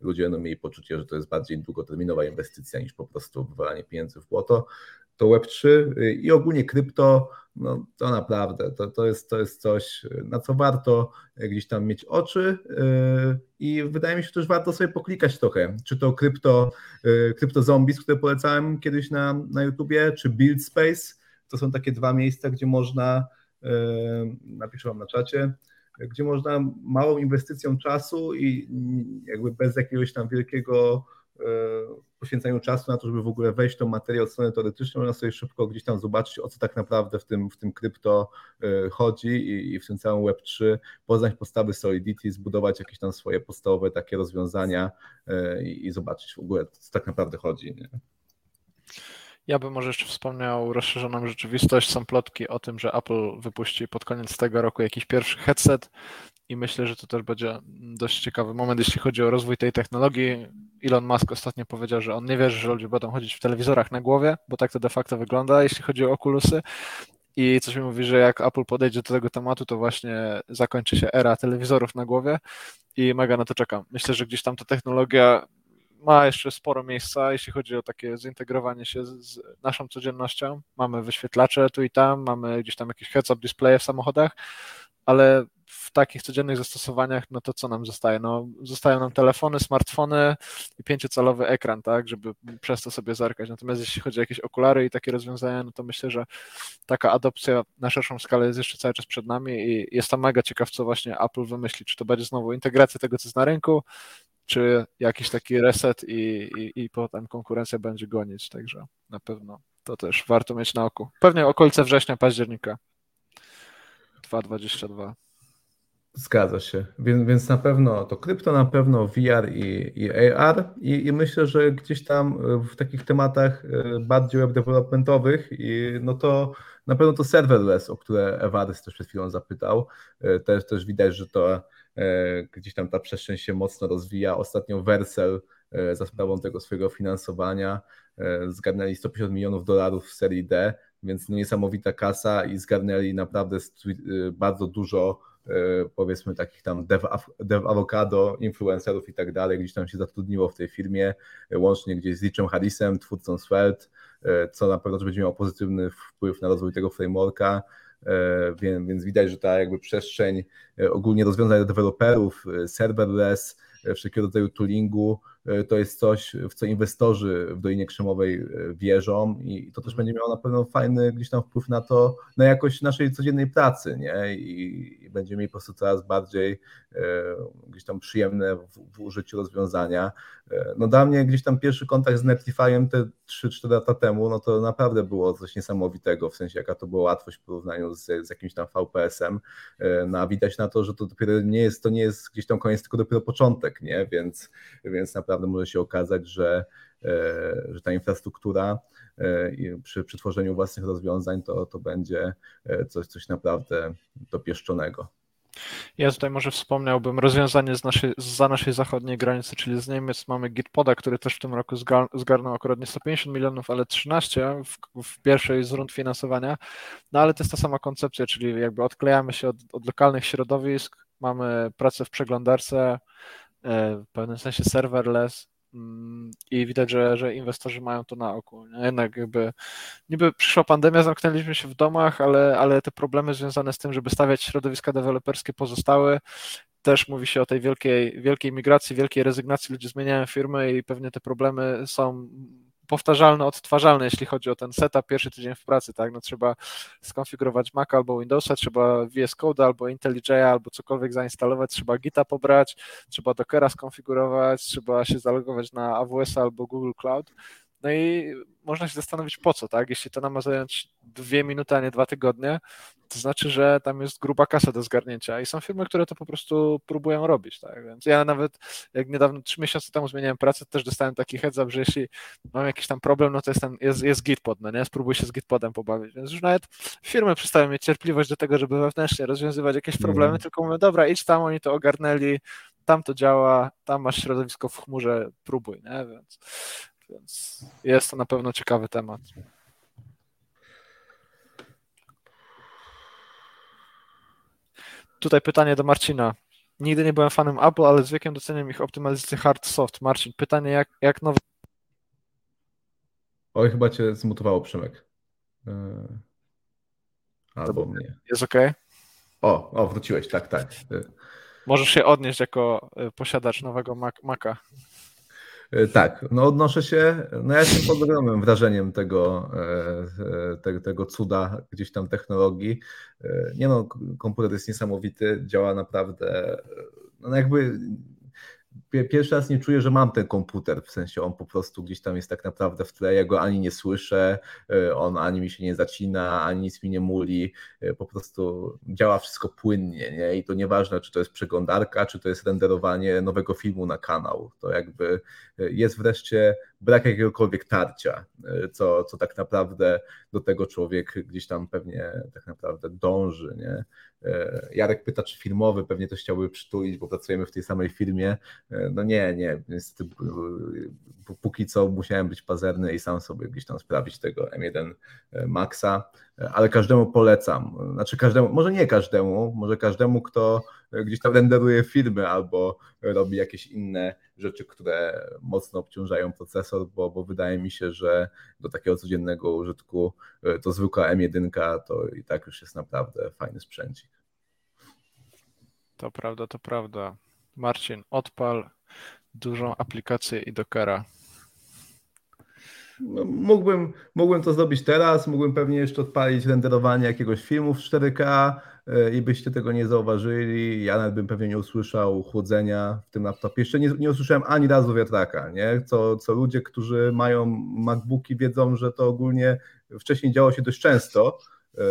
ludzie będą mieli poczucie, że to jest bardziej długoterminowa inwestycja niż po prostu wywalanie pieniędzy w błoto to Web3 i ogólnie krypto, no to naprawdę to, to, jest, to jest coś, na co warto gdzieś tam mieć oczy i wydaje mi się, że też warto sobie poklikać trochę, czy to krypto, krypto zombies, które polecałem kiedyś na, na YouTubie, czy Build Space, to są takie dwa miejsca, gdzie można, napiszę wam na czacie, gdzie można małą inwestycją czasu i jakby bez jakiegoś tam wielkiego poświęcaniu czasu na to, żeby w ogóle wejść tą materię od strony teoretycznej, można sobie szybko gdzieś tam zobaczyć, o co tak naprawdę w tym, w tym krypto e, chodzi i, i w tym całym Web3, poznać podstawy Solidity, zbudować jakieś tam swoje podstawowe takie rozwiązania e, i, i zobaczyć w ogóle, co tak naprawdę chodzi. Nie? Ja bym może jeszcze wspomniał rozszerzoną rzeczywistość. Są plotki o tym, że Apple wypuści pod koniec tego roku jakiś pierwszy headset i myślę, że to też będzie dość ciekawy moment, jeśli chodzi o rozwój tej technologii. Elon Musk ostatnio powiedział, że on nie wierzy, że ludzie będą chodzić w telewizorach na głowie, bo tak to de facto wygląda, jeśli chodzi o okulusy. I coś mi mówi, że jak Apple podejdzie do tego tematu, to właśnie zakończy się era telewizorów na głowie i mega na to czekam. Myślę, że gdzieś tam ta technologia ma jeszcze sporo miejsca, jeśli chodzi o takie zintegrowanie się z, naszą codziennością. Mamy wyświetlacze tu i tam, mamy gdzieś tam jakieś heads-up displaye w samochodach, ale w takich codziennych zastosowaniach, no to co nam zostaje? No, zostają nam telefony, smartfony i pięciocalowy ekran, tak, żeby przez to sobie zerkać. Natomiast jeśli chodzi o jakieś okulary i takie rozwiązania, no to myślę, że taka adopcja na szerszą skalę jest jeszcze cały czas przed nami i jest to mega ciekaw, co właśnie Apple wymyśli. Czy to będzie znowu integracja tego, co jest na rynku, czy jakiś taki reset i, i, i potem konkurencja będzie gonić, także na pewno to też warto mieć na oku. Pewnie okolice września, października 2022. Zgadza się. Więc, więc na pewno to krypto, na pewno VR i, i AR I, i myślę, że gdzieś tam w takich tematach e, bardziej web developmentowych i no to na pewno to serverless, o które Ewarys też przed chwilą zapytał, e, też, też widać, że to e, gdzieś tam ta przestrzeń się mocno rozwija. Ostatnio Versel za sprawą tego swojego finansowania zgarnęli 150 milionów dolarów w serii D, więc niesamowita kasa i zgarnęli naprawdę bardzo dużo E, powiedzmy takich tam dev, dev avocado, influencerów i tak dalej, gdzieś tam się zatrudniło w tej firmie, e, łącznie gdzieś z Richem Harrisem, twórcą Svelte, e, co na pewno będzie miało pozytywny wpływ na rozwój tego frameworka, więc, więc widać, że ta jakby przestrzeń ogólnie rozwiązań dla deweloperów, serverless, wszelkiego rodzaju toolingu, E, to jest coś, w co inwestorzy w Dolinie Krzemowej e, wierzą i to też będzie miało na pewno fajny gdzieś tam wpływ na to, na jakość naszej codziennej pracy, nie? I, i będzie mieli po prostu coraz bardziej e, gdzieś tam przyjemne w, w, użyciu rozwiązania. No dla mnie gdzieś tam pierwszy kontakt z Netlifyem te 3-4 lata temu, no to naprawdę było coś niesamowitego, w sensie jaka to była łatwość w porównaniu z, z jakimś tam VPS-em, no a widać na to, że to dopiero nie jest, to nie jest gdzieś tam koniec, tylko dopiero początek, nie? Więc, więc naprawdę naprawdę może się okazać, że, e, że ta infrastruktura e, przy, przy tworzeniu własnych rozwiązań to, to będzie e, coś, coś naprawdę dopieszczonego. Ja tutaj może wspomniałbym rozwiązanie z naszej, za naszej zachodniej granicy, czyli z Niemiec mamy Gitpoda, który też w tym roku zgarnął akurat nie 150 milionów, ale 13 w, w, pierwszej z rund finansowania. No ale to jest ta sama koncepcja, czyli jakby odklejamy się od, od lokalnych środowisk, mamy pracę w przeglądarce, w pewnym sensie serverless mm, i widać, że, że inwestorzy mają to na oku. Jednak jakby niby przyszła pandemia, zamknęliśmy się w domach, ale, ale te problemy związane z tym, żeby stawiać środowiska deweloperskie pozostały. Też mówi się o tej wielkiej, wielkiej migracji, wielkiej rezygnacji, ludzie zmieniają firmy i pewnie te problemy są powtarzalne, odtwarzalne, jeśli chodzi o ten setup pierwszy tydzień w pracy, tak, no trzeba skonfigurować Mac albo Windowsa, trzeba VS Code albo IntelliJ albo cokolwiek zainstalować, trzeba Gita pobrać, trzeba Dockera skonfigurować, trzeba się zalogować na AWS albo Google Cloud, no i można się zastanowić po co, tak? Jeśli to nam ma zająć dwie minuty, a nie dwa tygodnie, to znaczy, że tam jest gruba kasa do zgarnięcia i są firmy, które to po prostu próbują robić, tak? Więc ja nawet, jak niedawno, trzy miesiące temu zmieniałem pracę, też dostałem taki heads up, że jeśli mam jakiś tam problem, no to jest, jest, jest Gitpod, no nie? Spróbuj się z Gitpodem pobawić. Więc już nawet firmy przestają mieć cierpliwość do tego, żeby wewnętrznie rozwiązywać jakieś problemy, mm. tylko mówią, dobra, idź tam, oni to ogarnęli, tam to działa, tam masz środowisko w chmurze, próbuj, nie? Więc, więc jest to na pewno ciekawy temat. Tutaj pytanie do Marcina. Nigdy nie byłem fanem Apple, ale z wiekiem doceniam ich optymalizację hard-soft. Marcin, pytanie jak, jak nowy... Oj, chyba cię zmutowało Przemek. Yy, albo mnie. Jest ok? O, o, wróciłeś, tak, tak. Możesz się odnieść jako y, posiadacz nowego Maca. Yy, tak, no odnoszę się, no ja jestem pod ogromnym wrażeniem tego, tego, tego cuda gdzieś tam technologii. Nie no, komputer jest niesamowity, działa naprawdę, no jakby pierwszy raz nie czuję, że mam ten komputer, w sensie on po prostu gdzieś tam jest tak naprawdę w tle, ja go ani nie słyszę, y, on ani mi się nie zacina, ani nic mi nie muli, y, po prostu działa wszystko płynnie, nie? I to nieważne, czy to jest przeglądarka, czy to jest renderowanie nowego filmu na kanał, to jakby y, jest wreszcie brak jakiegokolwiek tarcia, co, co tak naprawdę do tego człowiek gdzieś tam pewnie tak naprawdę dąży, nie? Jarek pyta, czy filmowy, pewnie też chciałby przytulić, bo pracujemy w tej samej firmie. E, no nie, nie, niestety póki co musiałem być pazerny i sam sobie gdzieś tam sprawić tego M1 e, Maxa, ale każdemu polecam. Znaczy każdemu, może nie każdemu, może każdemu, kto gdzieś tam renderuje filmy albo robi jakieś inne rzeczy, które mocno obciążają procesor, bo, bo wydaje mi się, że do takiego codziennego użytku to zwykła M1 to i tak już jest naprawdę fajny sprzęcik. To prawda, to prawda. Marcin, odpal dużą aplikację i Dockera. No, mógłbym, mógłbym to zrobić teraz, mógłbym pewnie jeszcze odpalić renderowanie jakiegoś filmu w 4K e, i byście tego nie zauważyli. Ja nawet bym pewnie nie usłyszał chłodzenia w tym laptopie. Jeszcze nie, nie usłyszałem ani razu wiatraka, nie? Co, co ludzie, którzy mają MacBooki wiedzą, że to ogólnie wcześniej działo się dość często,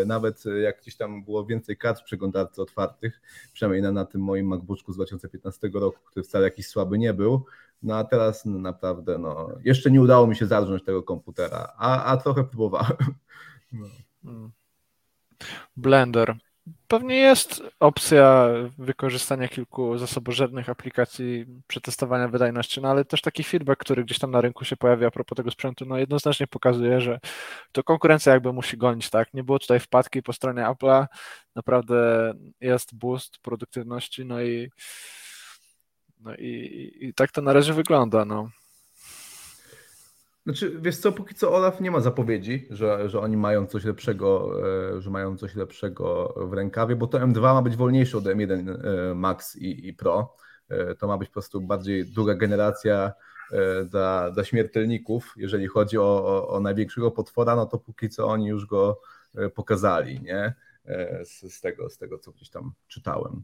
nawet jak gdzieś tam było więcej kart w przeglądarce otwartych, przynajmniej na, na tym moim MacBooku z 2015 roku, który wcale jakiś słaby nie był, no a teraz naprawdę no, jeszcze nie udało mi się zarżnąć tego komputera, a, a trochę próbowałem. No. Blender. Pewnie jest opcja wykorzystania kilku zasobożernych aplikacji, przetestowania wydajności, no ale też taki feedback, który gdzieś tam na rynku się pojawia a propos tego sprzętu, no jednoznacznie pokazuje, że to konkurencja jakby musi gonić, tak? Nie było tutaj wpadki po stronie Apple'a, naprawdę jest boost produktywności, no i no i, i tak to na razie wygląda, no. Znaczy, wiesz co, póki co Olaf nie ma zapowiedzi, że, że oni mają coś lepszego, e, że mają coś lepszego w rękawie, bo to M2 ma być wolniejsze od M1 e, Max i, i Pro. E, to ma być po prostu bardziej druga generacja dla, dla śmiertelników. Jeżeli chodzi o, o, o największego potwora, no to póki co oni już go pokazali, nie? Z, z, tego, z tego, co gdzieś tam czytałem.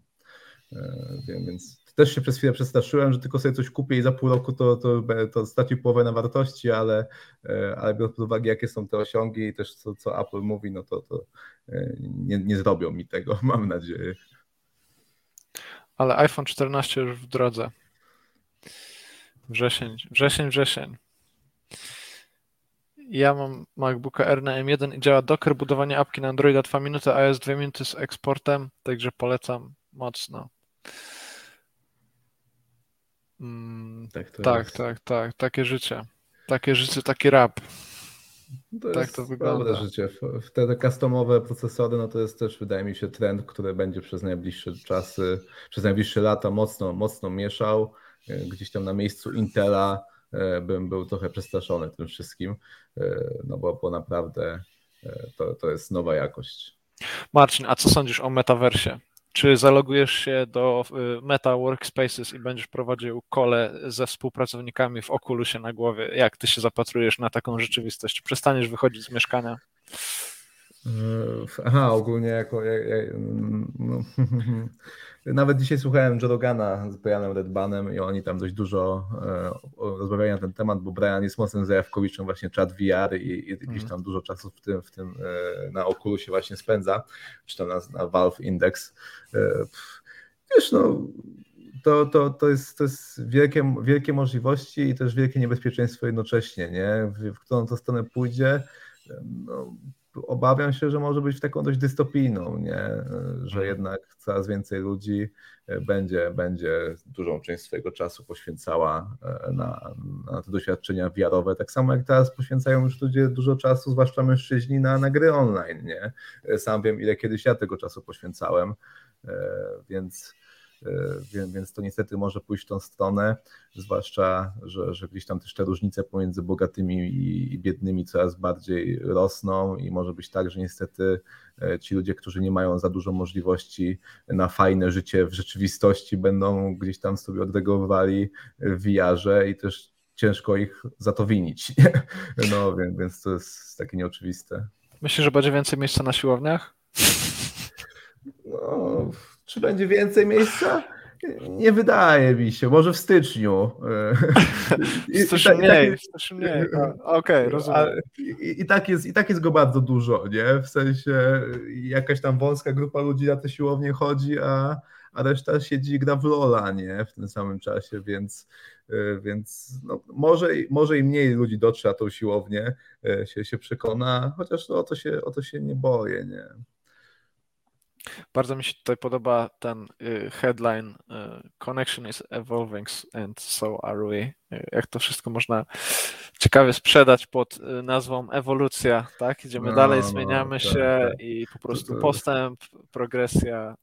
Więc też się przez chwilę przestraszyłem, że tylko sobie coś kupię i za pół roku to, to, to straci połowę na wartości, ale, e, ale biorąc pod uwagę, jakie są te osiągi i też co, co Apple mówi, no to, to e, nie, nie zrobią mi tego, mam nadzieję. Ale iPhone 14 już w drodze. Wrzesień, wrzesień, wrzesień. Ja mam MacBooka R na M1 i działa Docker, budowanie apki na Androida 2 minuty, jest 2 minuty z eksportem, także polecam mocno. Mm, tak, tak, tak, tak, takie życie. Takie życie, taki rap. To tak to wygląda. Dobre życie. Te, te customowe procesory, no to jest też, wydaje mi się, trend, który będzie przez najbliższe czasy, przez najbliższe lata mocno, mocno mieszał. E, gdzieś tam na miejscu Intela e, bym był trochę przestraszony tym wszystkim, e, no bo, bo naprawdę to, to jest nowa jakość. Marcin, a co sądzisz o metaversie? Czy zalogujesz się do y, Meta Workspaces i będziesz prowadził kole ze współpracownikami w Oculusie na głowie? Jak ty się zapatrujesz na taką rzeczywistość? Przestaniesz wychodzić z mieszkania? Aha, ogólnie jako. Jak, jak, no, nawet dzisiaj słuchałem Jorogana z Brianem Redbanem i oni tam dość dużo e, rozmawiają na ten temat, bo Brian jest mocnym zajawkowiczem właśnie chat VR i, i gdzieś tam dużo czasu w tym, w tym e, na Oculusie właśnie spędza, czy tam na, na Valve Index. E, wiesz, no to, to, to, jest, to jest wielkie, wielkie możliwości i też wielkie niebezpieczeństwo jednocześnie, nie? W, w którą to stronę pójdzie, no, obawiam się, że może być taką dość dystopijną, nie? że Mhm. jednak coraz więcej ludzi będzie, będzie dużą część swojego czasu poświęcała na, na te doświadczenia wiarowe, tak samo jak teraz poświęcają już ludzie dużo czasu, zwłaszcza mężczyźni, na, na gry online. Nie? Sam wiem, ile kiedyś ja tego czasu poświęcałem, więc więc, więc to niestety może pójść w tą stronę, zwłaszcza, że, że gdzieś tam też te różnice pomiędzy bogatymi i biednymi coraz bardziej rosną i może być tak, że niestety e, ci ludzie, którzy nie mają za dużo możliwości na fajne życie w rzeczywistości, będą gdzieś tam sobie odregulowali w VR-ze i też ciężko ich za to winić. No więc, więc to jest takie nieoczywiste. Myślisz, że będzie więcej miejsca na siłowniach? No, czy będzie więcej miejsca? Nie wydaje mi się, może w styczniu. W styczniu mniej, styczniu mniej. Okej, rozumiem. I, i, tak jest, I tak jest go bardzo dużo, nie? W sensie jakaś tam wąska grupa ludzi na te siłownie chodzi, a, a reszta siedzi i gra w Lola, nie? W tym samym czasie, więc, więc no, może, może i mniej ludzi dotrze na tą siłownię, się, się przekona, chociaż no, o, to się, o to się nie boję, nie? Bardzo mi się tutaj podoba ten y, headline y, Connection is evolving and so are we. Y, jak to wszystko można ciekawie sprzedać pod nazwą ewolucja, tak? Idziemy no, dalej, no, zmieniamy no, się tak. i po prostu postęp, progresja.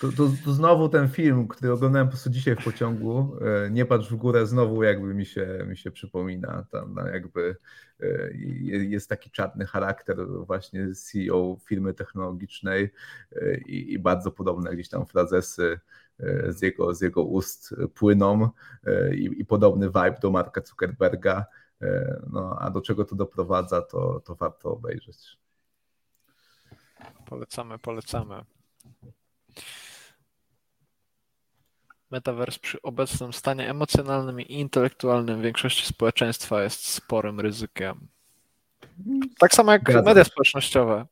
To, to, to, znowu ten film, który oglądałem po prostu dzisiaj w pociągu, Nie patrz w górę, znowu jakby mi się, mi się przypomina. Tam jakby E, jest taki czarny charakter właśnie CEO firmy technologicznej e, i, i bardzo podobne gdzieś tam frazesy e, z jego, z jego ust płyną i, i podobny vibe do Marka Zuckerberga. No, a do czego to doprowadza, to, to warto obejrzeć. Polecamy, polecamy. Metaverse przy obecnym stanie emocjonalnym i intelektualnym większości społeczeństwa jest sporym ryzykiem. Tak samo jak Gada. media społecznościowe.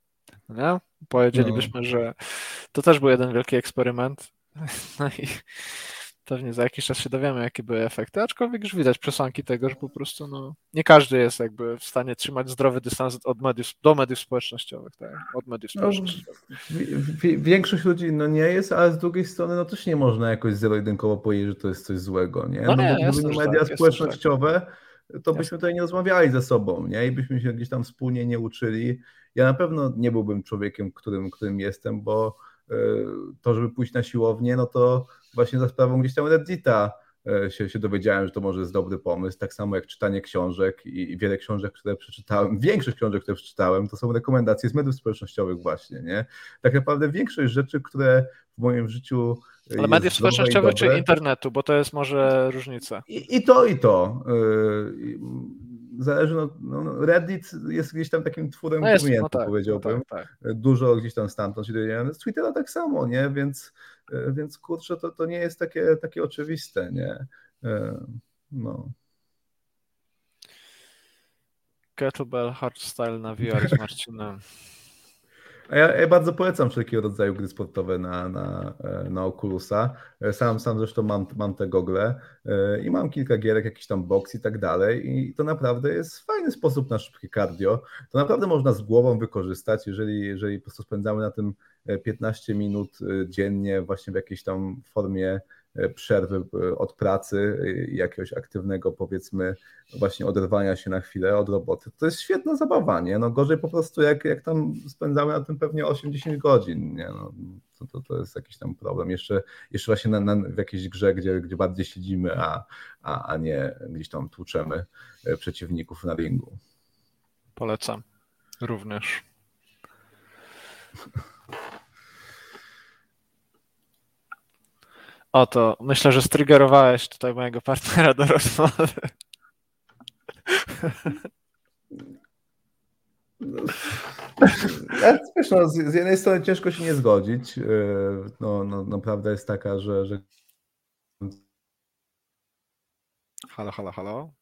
Nie? Powiedzielibyśmy, no. że to też był jeden wielki eksperyment. No i pewnie za jakiś czas się dowiemy, jakie były efekty, aczkolwiek już widać przesłanki tego, że po prostu no, nie każdy jest jakby w stanie trzymać zdrowy dystans od mediów, do mediów społecznościowych, tak? od mediów no, społecznościowych. No, większość ludzi no nie jest, ale z drugiej strony no też nie można jakoś zero-jedynkowo powiedzieć, że to jest coś złego, nie? No, no nie, bo media tak, społecznościowe, tak. to byśmy tutaj nie rozmawiali ze sobą, nie? I byśmy się gdzieś tam wspólnie nie uczyli. Ja na pewno nie byłbym człowiekiem, którym, którym jestem, bo to, żeby pójść na siłownię, no to właśnie za sprawą gdzieś tam Reddita e, się, się dowiedziałem, że to może jest dobry pomysł, tak samo jak czytanie książek i, i wiele książek, które przeczytałem, większość książek, które przeczytałem, to są rekomendacje z mediów społecznościowych właśnie, nie? Tak naprawdę większość rzeczy, które w moim życiu ale mediów społecznościowych czy internetu, bo to jest może różnica. I, i to, i to. Zależy, no, no, Reddit jest gdzieś tam takim twórem no no tak, powiedziałbym. No tak, tak. Dużo gdzieś tam stamtąd się dowiedziałem. Z Twittera tak samo, nie? Więc E, więc kurczę, to, to nie jest takie, takie oczywiste, nie? E, no. Kettlebell Hardstyle na VR z Marcinem. Ja, ja, bardzo polecam wszelkiego rodzaju gry sportowe na, na, e, na Oculusa. Sam, sam zresztą mam, mam te gogle i mam kilka gierek, jakiś tam box i tak dalej. I to naprawdę jest fajny sposób na szybkie cardio. To naprawdę można z głową wykorzystać, jeżeli, jeżeli po prostu spędzamy na tym 15 minut dziennie właśnie w jakiejś tam formie przerwy y, od pracy, jakiegoś aktywnego powiedzmy właśnie oderwania się na chwilę od roboty. To jest świetna zabawa, nie? No gorzej po prostu jak, jak tam spędzamy na tym pewnie 8-10 godzin, nie? No, to, to, to jest jakiś tam problem. Jeszcze, jeszcze właśnie na, na, w jakiejś grze, gdzie, gdzie bardziej siedzimy, a, a, a nie gdzieś tam tłuczemy przeciwników na ringu. Polecam również. Oto, myślę, że strygerowałeś tutaj mojego partnera do rozmowy. Wiesz, no, z, z, jednej strony ciężko się nie zgodzić. E, no, no, no prawda jest taka, że, że... Halo, halo, halo.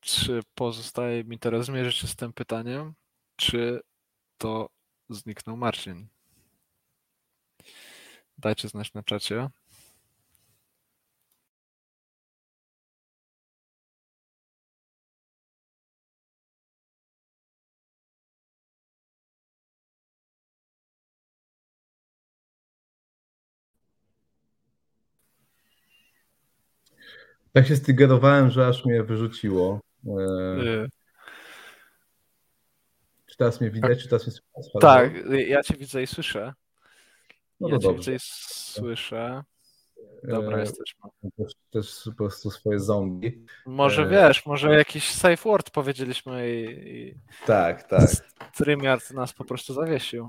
Czy pozostaje mi teraz zmierzyć się z tym pytaniem, czy to zniknął Marcin? Dajcie znać na czacie. Tak się stygerowałem, że aż mnie wyrzuciło. Yy. Czy teraz mnie widać, czy teraz mnie słychać? Tak, ja cię widzę i słyszę. No ja cię dobrze. i słyszę. Dobra, E, jesteśmy. Też, też po prostu swoje zombie. Może e, wiesz, może jakiś safe word powiedzieliśmy i, i Tak, tak. StreamYard nas po prostu zawiesił.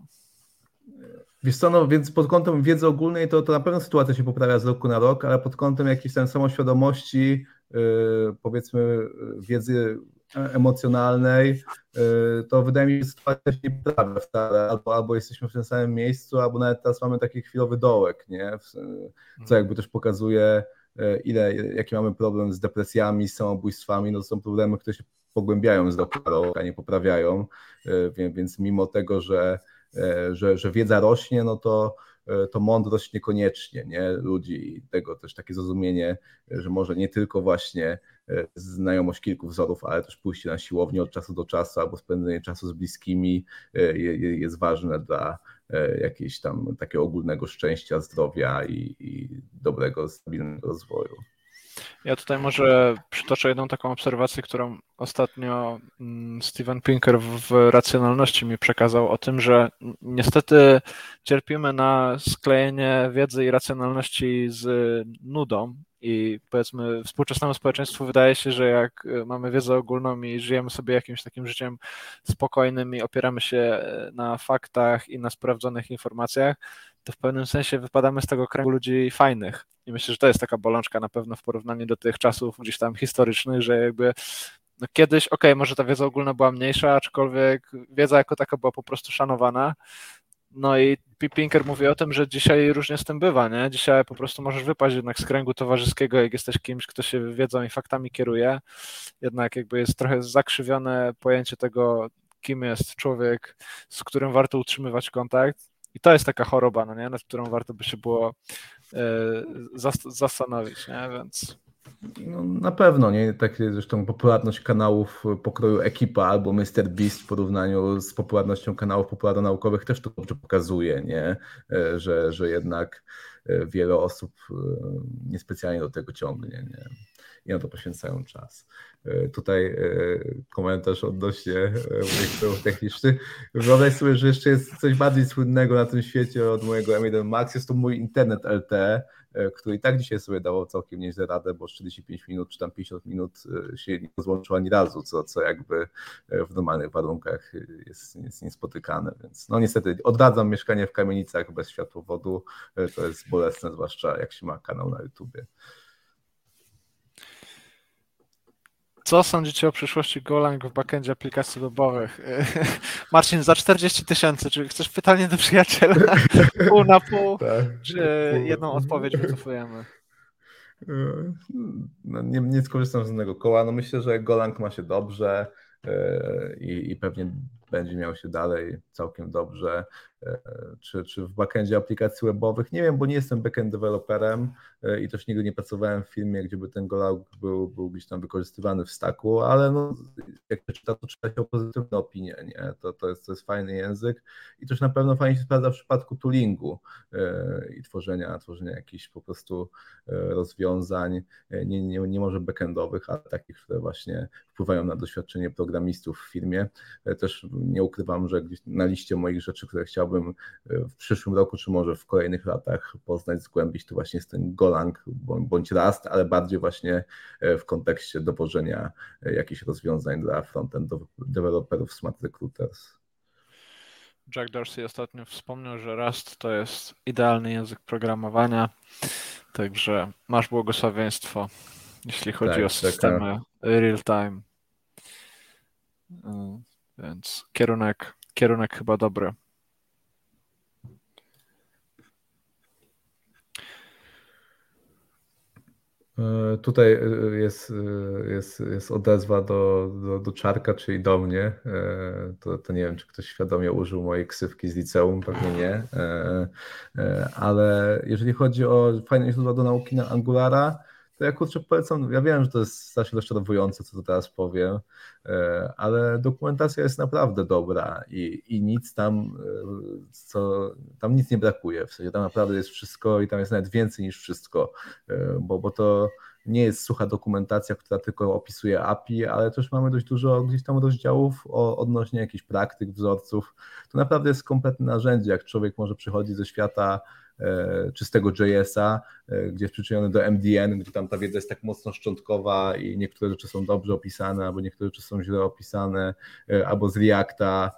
Wiesz co, no więc pod kątem wiedzy ogólnej to, to na pewno sytuacja się poprawia z roku na rok, ale pod kątem jakiejś tam samoświadomości, yy, powiedzmy yy, wiedzy emocjonalnej, yy, to wydaje mi się, że sytuacja się nie poprawia wcale. Albo, albo jesteśmy w tym samym miejscu, albo nawet teraz mamy taki chwilowy dołek, nie? Co jakby też pokazuje, yy, ile, jaki mamy problem z depresjami, z samobójstwami. No to są problemy, które się pogłębiają z roku na rok, a nie poprawiają. Wie- Więc mimo tego, że że, że wiedza rośnie, no to, to mądrość niekoniecznie, nie? Ludzi i tego też takie zrozumienie, e, że może nie tylko właśnie e, znajomość kilku wzorów, ale też pójście na siłownię od czasu do czasu albo spędzenie czasu z bliskimi e, je- je- jest ważne dla e, jakiegoś tam takiego ogólnego szczęścia, zdrowia i, i dobrego, stabilnego rozwoju. Ja tutaj może przytoczę jedną taką obserwację, którą ostatnio mm, Steven Pinker w racjonalności mi przekazał o tym, że niestety cierpimy na sklejenie wiedzy i racjonalności z nudą i powiedzmy współczesnemu społeczeństwu wydaje się, że jak y, mamy wiedzę ogólną i żyjemy sobie jakimś takim życiem spokojnym i opieramy się na faktach i na sprawdzonych informacjach, to w pewnym sensie wypadamy z tego kręgu ludzi fajnych. I myślę, że to jest taka bolączka na pewno w porównaniu do tych czasów gdzieś tam historycznych, że jakby no kiedyś, okej, może ta wiedza ogólna była mniejsza, aczkolwiek wiedza jako taka była po prostu szanowana. No i. Pinker mówi o tym, że dzisiaj różnie z tym bywa, nie? Dzisiaj po prostu możesz wypaść jednak z kręgu towarzyskiego, jak jesteś kimś, kto się wiedzą i faktami kieruje. Jednak jakby jest trochę zakrzywione pojęcie tego, kim jest człowiek, z którym warto utrzymywać kontakt. I to jest taka choroba, no nie? nad którą warto by się było e, zas- zastanowić, nie? Więc No, na pewno, nie? Tak zresztą popularność kanałów pokroju Ekipa albo Mr. Beast w porównaniu z popularnością kanałów popularno-naukowych też to dobrze pokazuje, nie? E, Że, że jednak e, wiele osób niespecjalnie do tego ciągnie, nie? I na to poświęcają czas. E, Tutaj e, komentarz odnośnie e, moich problemów technicznych. Wyobraź sobie, że jeszcze jest coś bardziej słynnego na tym świecie od mojego M1 Max. Jest to mój internet LTE, który i tak dzisiaj sobie dawał całkiem nieźle radę, bo 45 minut czy tam 50 minut się nie rozłączył ani razu, co, co jakby w normalnych warunkach jest, jest niespotykane, więc no niestety odradzam mieszkanie w kamienicach bez światłowodu, to jest bolesne, zwłaszcza jak się ma kanał na YouTubie. Co sądzicie o przyszłości Golang w backendzie aplikacji webowych? Marcin, za 40 tysięcy, czy chcesz pytanie do przyjaciela? Pół na pół, Tak. czy jedną odpowiedź wycofujemy? No, nie, nie skorzystam z innego koła. No myślę, że Golang ma się dobrze e, i, i pewnie będzie miał się dalej całkiem dobrze. Czy, czy w backendzie aplikacji webowych? Nie wiem, bo nie jestem backend deweloperem e, i też nigdy nie pracowałem w firmie, gdzie by ten Golang był, był gdzieś tam wykorzystywany w stacku, ale no, jak się czyta, to czyta się pozytywne opinie, nie? To, to, jest, to jest fajny język i też na pewno fajnie się sprawdza w przypadku toolingu e, i tworzenia, tworzenia jakichś po prostu e, rozwiązań, nie, nie, nie może backendowych, ale takich, które właśnie wpływają na doświadczenie programistów w firmie. Też nie ukrywam, że na liście moich rzeczy, które chciałbym e, w przyszłym roku, czy może w kolejnych latach poznać, zgłębić, to właśnie jest ten Golang bądź Rust, ale bardziej właśnie e, w kontekście dowożenia e, jakichś rozwiązań dla frontend deweloperów Smart Recruiters. Jack Dorsey ostatnio wspomniał, że Rust to jest idealny język programowania, także masz błogosławieństwo, jeśli chodzi Tak, o taka- systemy real-time. Więc kierunek, kierunek chyba dobry. Tutaj e, jest, e, jest, jest odezwa do, do, do Czarka, czyli do mnie. E, To, to nie wiem, czy ktoś świadomie użył mojej ksywki z liceum, pewnie nie. E, e, Ale jeżeli chodzi o fajne źródła do nauki na Angulara, to ja kurczę polecam, ja wiem, że to jest strasznie rozczarowujące, co to teraz powiem, e, ale dokumentacja jest naprawdę dobra i, i nic tam, e, co, tam nic nie brakuje, w sensie tam naprawdę jest wszystko i tam jest nawet więcej niż wszystko, e, bo, bo to nie jest sucha dokumentacja, która tylko opisuje API, ale też mamy dość dużo gdzieś tam rozdziałów o, odnośnie jakichś praktyk, wzorców. To naprawdę jest kompletne narzędzie, jak człowiek może przychodzić ze świata e, czystego JS-a, e, gdzie jest przyczynony do MDN, gdzie tam ta wiedza jest tak mocno szczątkowa i niektóre rzeczy są dobrze opisane, albo niektóre rzeczy są źle opisane, e, albo z Reacta,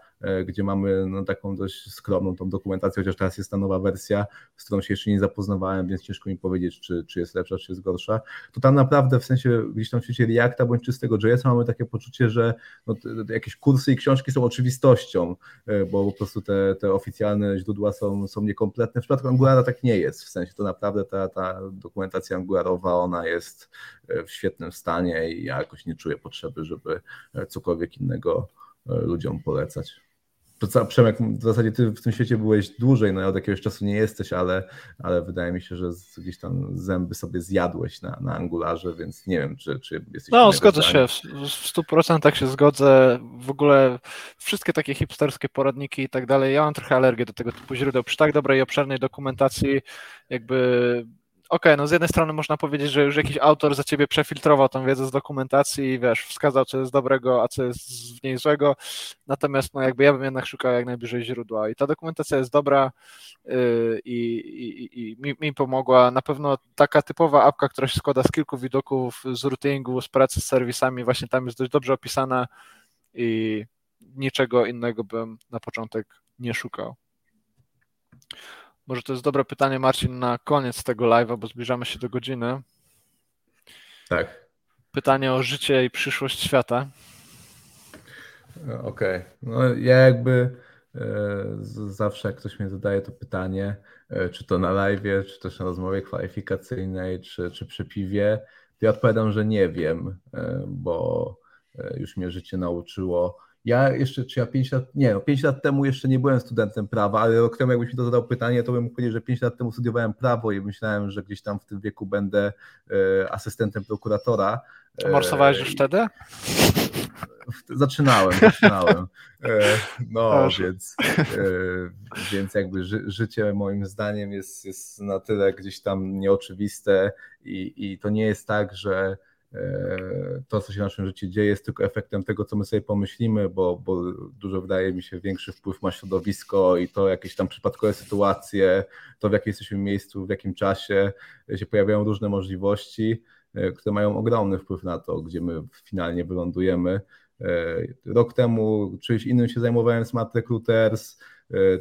gdzie mamy no, taką dość skromną tą dokumentację, chociaż teraz jest ta nowa wersja, z którą się jeszcze nie zapoznawałem, więc ciężko mi powiedzieć, czy, czy jest lepsza, czy jest gorsza. To tam naprawdę w sensie gdzieś tam w świecie Reacta bądź czystego JS mamy takie poczucie, że no, jakieś kursy i książki są oczywistością, e, bo po prostu te, te oficjalne źródła są, są niekompletne. W przypadku Angulara tak nie jest, w sensie to naprawdę ta, ta dokumentacja Angularowa, ona jest e, w świetnym stanie i ja jakoś nie czuję potrzeby, żeby cokolwiek innego ludziom polecać Przemek, w zasadzie ty w tym świecie byłeś dłużej, no od jakiegoś czasu nie jesteś, ale, ale wydaje mi się, że gdzieś tam zęby sobie zjadłeś na, na angularze, więc nie wiem, czy, czy jesteś... No, zgodzę się, w, w 100% się zgodzę. W ogóle wszystkie takie hipsterskie poradniki i tak dalej, ja mam trochę alergię do tego typu źródeł. Przy tak dobrej i obszernej dokumentacji jakby okay, no z jednej strony można powiedzieć, że już jakiś autor za ciebie przefiltrował tą wiedzę z dokumentacji i wiesz, wskazał, co jest dobrego, a co jest w niej złego, natomiast no jakby ja bym jednak szukał jak najbliżej źródła i ta dokumentacja jest dobra yy, i, i, i mi, mi, pomogła. Na pewno taka typowa apka, która się składa z kilku widoków, z routingu, z pracy z serwisami, właśnie tam jest dość dobrze opisana i niczego innego bym na początek nie szukał. Może to jest dobre pytanie, Marcin, na koniec tego live'a, bo zbliżamy się do godziny. Tak. Pytanie o życie i przyszłość świata. Okej. Okay. No ja jakby e, zawsze jak ktoś mnie zadaje to pytanie, e, czy to na live, czy też na rozmowie kwalifikacyjnej, czy, czy przy piwie, to ja odpowiadam, że nie wiem, e, bo już mnie życie nauczyło ja jeszcze, czy ja 5 lat, nie, no 5 lat temu jeszcze nie byłem studentem prawa, ale rok temu jakbyś mi to zadał pytanie, to bym mógł powiedzieć, że 5 lat temu studiowałem prawo i myślałem, że gdzieś tam w tym wieku będę e, asystentem prokuratora. To morsowałeś już wtedy? Zaczynałem, zaczynałem. E, no, więc, e, więc jakby ży, życie moim zdaniem jest, jest na tyle gdzieś tam nieoczywiste i, i to nie jest tak, że E, to, co się w naszym życiu dzieje, jest tylko efektem tego, co my sobie pomyślimy, bo, bo dużo wydaje mi się większy wpływ ma środowisko i to jakieś tam przypadkowe sytuacje, to w jakim jesteśmy miejscu, w jakim czasie się pojawiają różne możliwości, e, które mają ogromny wpływ na to, gdzie my finalnie wylądujemy. E, rok temu czymś innym się zajmowałem Smart Recruiters,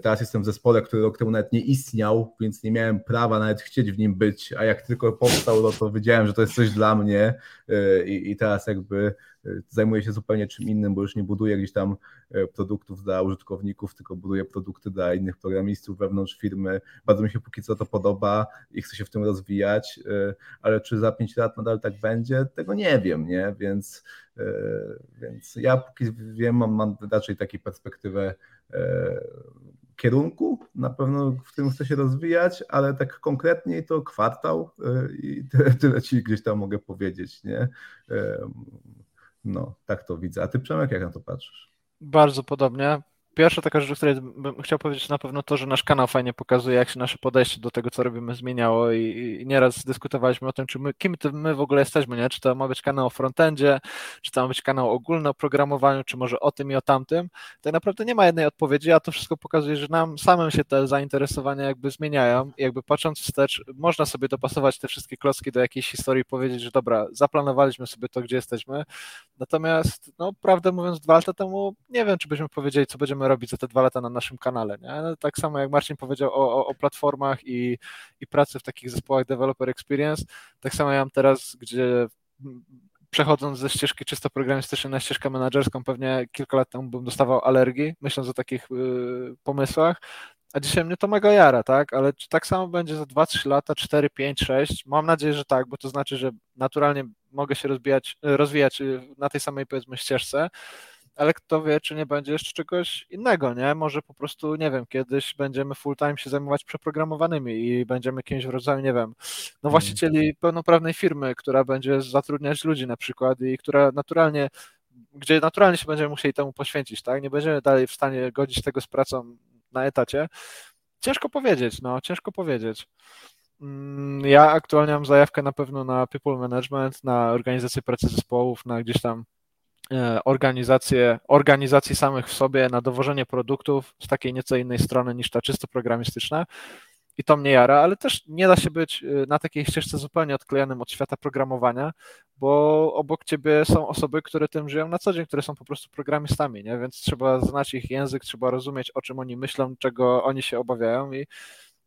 teraz jestem w zespole, który rok temu nawet nie istniał, więc nie miałem prawa nawet chcieć w nim być, a jak tylko powstał, no to wiedziałem, że to jest coś dla mnie e, i, i teraz jakby e, zajmuję się zupełnie czym innym, bo już nie buduję gdzieś tam produktów dla użytkowników, tylko buduję produkty dla innych programistów wewnątrz firmy. Bardzo mi się póki co to podoba i chcę się w tym rozwijać, ale czy za pięć lat nadal tak będzie, tego nie wiem, nie? Więc, więc ja póki wiem, mam, mam raczej taką perspektywę E, kierunku, na pewno w którym chcę się rozwijać, ale tak konkretniej to kwartał e, i tyle, tyle ci gdzieś tam mogę powiedzieć, nie? E, no, tak to widzę. A ty Przemek, jak na to patrzysz? Bardzo podobnie pierwsza taka rzecz, o której bym chciał powiedzieć na pewno to, że nasz kanał fajnie pokazuje, jak się nasze podejście do tego, co robimy, zmieniało i, i nieraz dyskutowaliśmy o tym, czy my, kim my w ogóle jesteśmy, nie? Czy to ma być kanał o frontendzie, czy to ma być kanał ogólny o programowaniu, czy może o tym i o tamtym. Tak naprawdę nie ma jednej odpowiedzi, a to wszystko pokazuje, że nam samym się te zainteresowania jakby zmieniają i jakby patrząc wstecz, można sobie dopasować te wszystkie klocki do jakiejś historii i powiedzieć, że dobra, zaplanowaliśmy sobie to, gdzie jesteśmy, natomiast no prawdę mówiąc dwa lata temu nie wiem, czy byśmy powiedzieli, co będziemy robić za te dwa lata na naszym kanale. Nie? No, tak samo jak Marcin powiedział o, o, o platformach i, i pracy w takich zespołach Developer Experience, tak samo ja mam teraz, gdzie przechodząc ze ścieżki czysto programistycznej na ścieżkę menedżerską, pewnie kilka lat temu bym dostawał alergii, myśląc o takich y, pomysłach, a dzisiaj mnie to mega jara, tak? Ale czy tak samo będzie za 2-3 lata, 4, 5, 6? Mam nadzieję, że tak, bo to znaczy, że naturalnie mogę się rozwijać, rozwijać na tej samej powiedzmy ścieżce, ale kto wie, czy nie będzie jeszcze czegoś innego, nie? Może po prostu, nie wiem, kiedyś będziemy full time się zajmować przeprogramowanymi i będziemy kimś w rodzaju, nie wiem, no właścicieli pełnoprawnej firmy, która będzie zatrudniać ludzi na przykład i która naturalnie, gdzie naturalnie się będziemy musieli temu poświęcić, tak? Nie będziemy dalej w stanie godzić tego z pracą na etacie. Ciężko powiedzieć, no, ciężko powiedzieć. mm, ja aktualnie mam zajawkę na pewno na people management, na organizację pracy zespołów, na gdzieś tam organizację, organizacji samych w sobie, na dowożenie produktów z takiej nieco innej strony niż ta czysto programistyczna i to mnie jara, ale też nie da się być y, na takiej ścieżce zupełnie odklejonym od świata programowania, bo obok ciebie są osoby, które tym żyją na co dzień, które są po prostu programistami, nie? więc trzeba znać ich język, trzeba rozumieć, o czym oni myślą, czego oni się obawiają i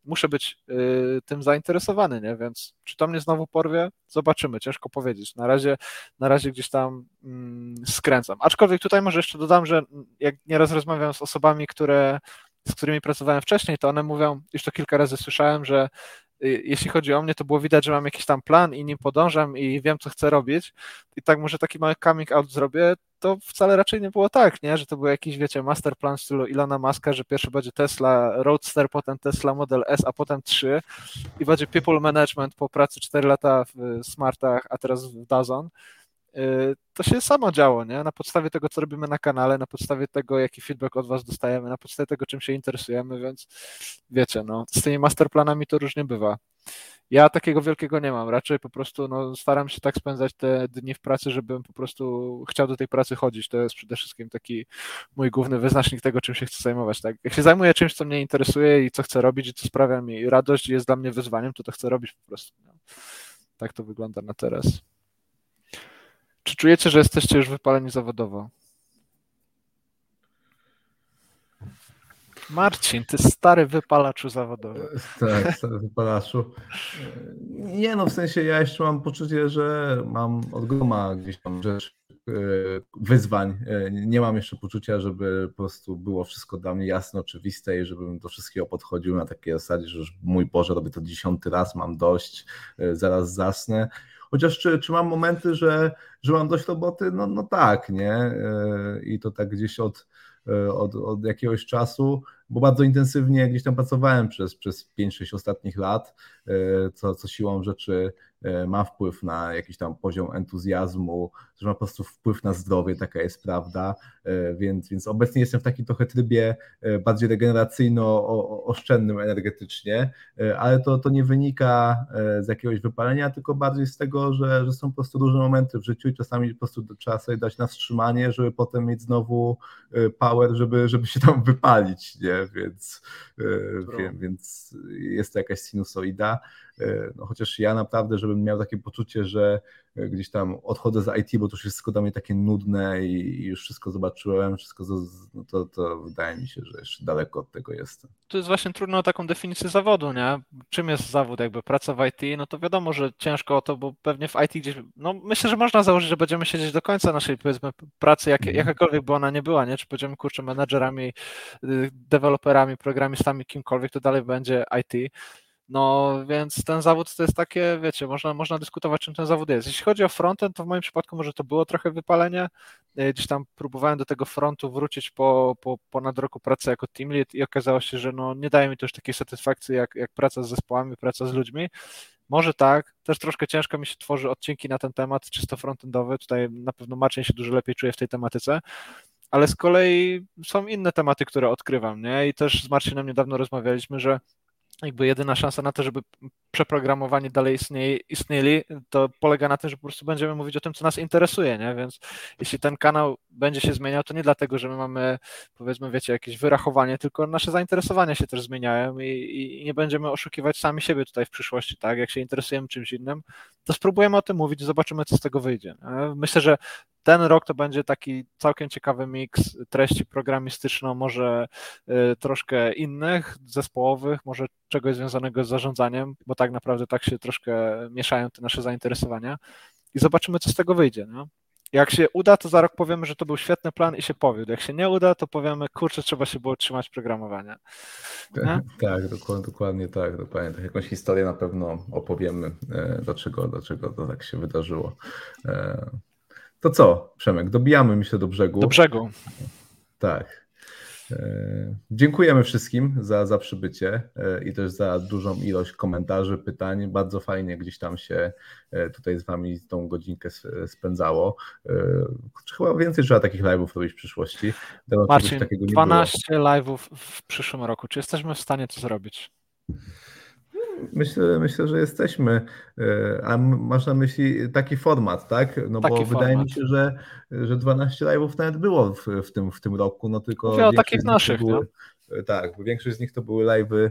muszę być y, tym zainteresowany, nie? Więc czy to mnie znowu porwie? Zobaczymy, ciężko powiedzieć. Na razie, na razie gdzieś tam mm, skręcam. Aczkolwiek tutaj może jeszcze dodam, że jak nieraz rozmawiam z osobami, które z którymi pracowałem wcześniej, to one mówią, już to kilka razy słyszałem, że jeśli chodzi o mnie, to było widać, że mam jakiś tam plan i nim podążam i wiem, co chcę robić. I tak może taki mały coming out zrobię, to wcale raczej nie było tak, nie? że to był jakiś, wiecie, masterplan w stylu Ilona Maska, że pierwszy będzie Tesla Roadster, potem Tesla Model S, a potem 3 i będzie people management po pracy 4 lata w Smartach, a teraz w Dazon. Y, to się samo działo, nie? Na podstawie tego, co robimy na kanale, na podstawie tego, jaki feedback od Was dostajemy, na podstawie tego, czym się interesujemy, więc wiecie, no, z tymi masterplanami to różnie bywa. Ja takiego wielkiego nie mam, raczej po prostu no, staram się tak spędzać te dni w pracy, żebym po prostu chciał do tej pracy chodzić. To jest przede wszystkim taki mój główny wyznacznik tego, czym się chcę zajmować. Tak? Jak się zajmuję czymś, co mnie interesuje i co chcę robić i co sprawia mi radość i jest dla mnie wyzwaniem, to to chcę robić po prostu. No. Tak to wygląda na teraz. Czujecie, że jesteście już wypaleni zawodowo? Marcin, ty stary wypalaczu zawodowy. Tak, stary wypalaczu. Nie no, w sensie ja jeszcze mam poczucie, że mam od groma gdzieś tam rzecz, e, wyzwań. E, nie mam jeszcze poczucia, żeby po prostu było wszystko dla mnie jasne, oczywiste i żebym do wszystkiego podchodził na takiej zasadzie, że już mój Boże, robię to dziesiąty raz, mam dość, e, zaraz zasnę. Chociaż czy, czy mam momenty, że, że mam dość roboty? No, no tak, nie? E, I to tak gdzieś od, e, od, od jakiegoś czasu, bo bardzo intensywnie gdzieś tam pracowałem przez, przez 5-6 ostatnich lat, e, co, co siłą rzeczy ma wpływ na jakiś tam poziom entuzjazmu, że ma po prostu wpływ na zdrowie, taka jest prawda, e, więc, więc obecnie jestem w takim trochę trybie e, bardziej regeneracyjno-oszczędnym energetycznie, ale to, to nie wynika z jakiegoś wypalenia, tylko bardziej z tego, że, że są po prostu różne momenty w życiu i czasami po prostu trzeba sobie dać na wstrzymanie, żeby potem mieć znowu power, żeby, żeby się tam wypalić, nie? Więc, więc jest to jakaś sinusoida. E, no chociaż ja naprawdę, żebym miał takie poczucie, że e, gdzieś tam odchodzę z IT, bo to wszystko dla mnie takie nudne i już wszystko zobaczyłem, wszystko, no to, to wydaje mi się, że jeszcze daleko od tego jestem. To jest właśnie trudno o taką definicję zawodu, nie? Czym jest zawód, jakby praca w IT, no to wiadomo, że ciężko o to, bo pewnie w IT gdzieś, no myślę, że można założyć, że będziemy siedzieć do końca naszej, powiedzmy, pracy, jak, mhm. jakakolwiek by ona nie była, nie? Czy będziemy, kurczę, menedżerami, y, deweloperami, programistami, kimkolwiek, to dalej będzie IT. No więc ten zawód to jest takie, wiecie, można, można dyskutować, czym ten zawód jest. Jeśli chodzi o frontend, to w moim przypadku może to było trochę wypalenie. E, gdzieś tam próbowałem do tego frontu wrócić po, po ponad roku pracy jako team lead i okazało się, że no, nie daje mi to już takiej satysfakcji jak, jak praca z zespołami, praca z ludźmi. Może tak, też troszkę ciężko mi się tworzy odcinki na ten temat, czysto frontendowy. Tutaj na pewno Marcin się dużo lepiej czuje w tej tematyce ale z kolei są inne tematy, które odkrywam, nie? I też z Marcinem niedawno rozmawialiśmy, że jakby jedyna szansa na to, żeby przeprogramowani dalej istnieje, istnieli, to polega na tym, że po prostu będziemy mówić o tym, co nas interesuje, nie? Więc jeśli ten kanał będzie się zmieniał, to nie dlatego, że my mamy, powiedzmy, wiecie, jakieś wyrachowanie, tylko nasze zainteresowania się też zmieniają i, i nie będziemy oszukiwać sami siebie tutaj w przyszłości, tak? Jak się interesujemy czymś innym, to spróbujemy o tym mówić, zobaczymy, co z tego wyjdzie. Myślę, że ten rok to będzie taki całkiem ciekawy miks treści programistyczno, może y, troszkę innych, zespołowych, może czegoś związanego z zarządzaniem, bo tak naprawdę tak się troszkę mieszają te nasze zainteresowania i zobaczymy, co z tego wyjdzie. No? Jak się uda, to za rok powiemy, że to był świetny plan i się powiódł. Jak się nie uda, to powiemy, kurczę, trzeba się było trzymać programowania. Tak, tak dokładnie, dokładnie tak, dokładnie. Tak, jakąś historię na pewno opowiemy, e, dlaczego, dlaczego to tak się wydarzyło. To co, Przemek, dobijamy myślę do brzegu. Do brzegu. Tak. E, dziękujemy wszystkim za, za przybycie e, i też za dużą ilość komentarzy, pytań. Bardzo fajnie gdzieś tam się e, tutaj z Wami tą godzinkę spędzało. Chyba więcej trzeba takich live'ów robić w przyszłości. Marcin, 12 live'ów w przyszłym roku. Czy jesteśmy w stanie to zrobić? Myślę, myślę, że jesteśmy. E, a masz na myśli taki format, tak? No taki bo format. wydaje mi się, że, że 12 live'ów nawet było w, w, tym, w tym roku, no tylko. Mówię o takich naszych, były, no? Tak, bo większość z nich to były live'y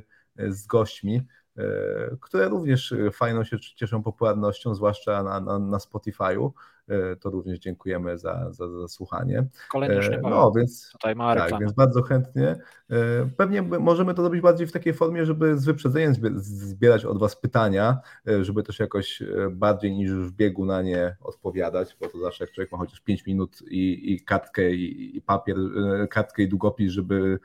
z gośćmi. E, które również fajną się cieszą popularnością, zwłaszcza na, na, na Spotify'u. E, to również dziękujemy za, za, za słuchanie. Kolejny nie No, więc, Tutaj ma tak, więc bardzo chętnie. E, pewnie możemy to zrobić bardziej w takiej formie, żeby z wyprzedzeniem zbierać od Was pytania, żeby też jakoś bardziej niż w biegu na nie odpowiadać, bo to zawsze jak człowiek ma chociaż 5 minut i, i kartkę i, i papier, kartkę i długopis, żeby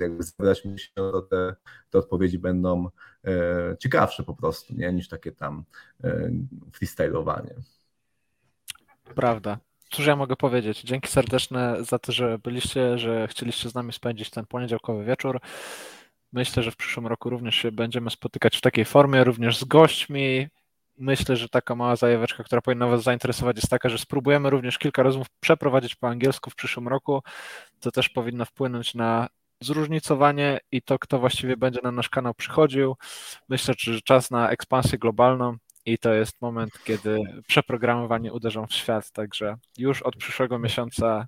jakby zebrać myśl, to te, te odpowiedzi będą E, ciekawsze po prostu, nie? niż takie tam e, freestylowanie. Prawda. Cóż ja mogę powiedzieć? Dzięki serdeczne za to, że byliście, że chcieliście z nami spędzić ten poniedziałkowy wieczór. Myślę, że w przyszłym roku również się będziemy spotykać w takiej formie, również z gośćmi. Myślę, że taka mała zajaweczka, która powinna Was zainteresować, jest taka, że spróbujemy również kilka rozmów przeprowadzić po angielsku w przyszłym roku. To też powinno wpłynąć na zróżnicowanie i to, kto właściwie będzie na nasz kanał przychodził. Myślę, że czas na ekspansję globalną i to jest moment, kiedy przeprogramowanie uderzą w świat, także już od przyszłego miesiąca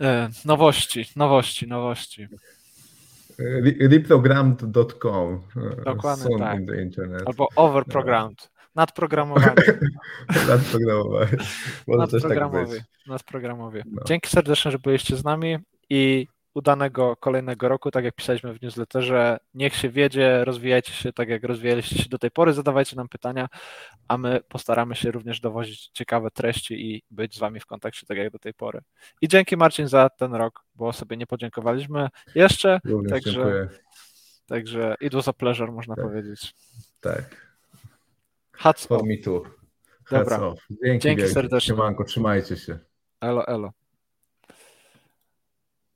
e, nowości, nowości, nowości. Reprogrammed.com Dokładnie tak. Albo overprogrammed. Nadprogramowanie. Nadprogramowanie. Nadprogramowie. Tak Nadprogramowie. No. Dzięki serdecznie, że byliście z nami i udanego kolejnego roku, tak jak pisaliśmy w newsletterze. Niech się wiedzie, rozwijajcie się tak, jak rozwijaliście się do tej pory, zadawajcie nam pytania, a my postaramy się również dowozić ciekawe treści i być z Wami w kontakcie, tak jak do tej pory. I dzięki Marcin za ten rok, bo sobie nie podziękowaliśmy jeszcze. Również także, dziękuję. Także it was a pleasure, można tak. powiedzieć. Tak. Hats For me too. Dobra. Dzięki, Dzięki serdecznie. Siemanko, trzymajcie się. Elo, elo.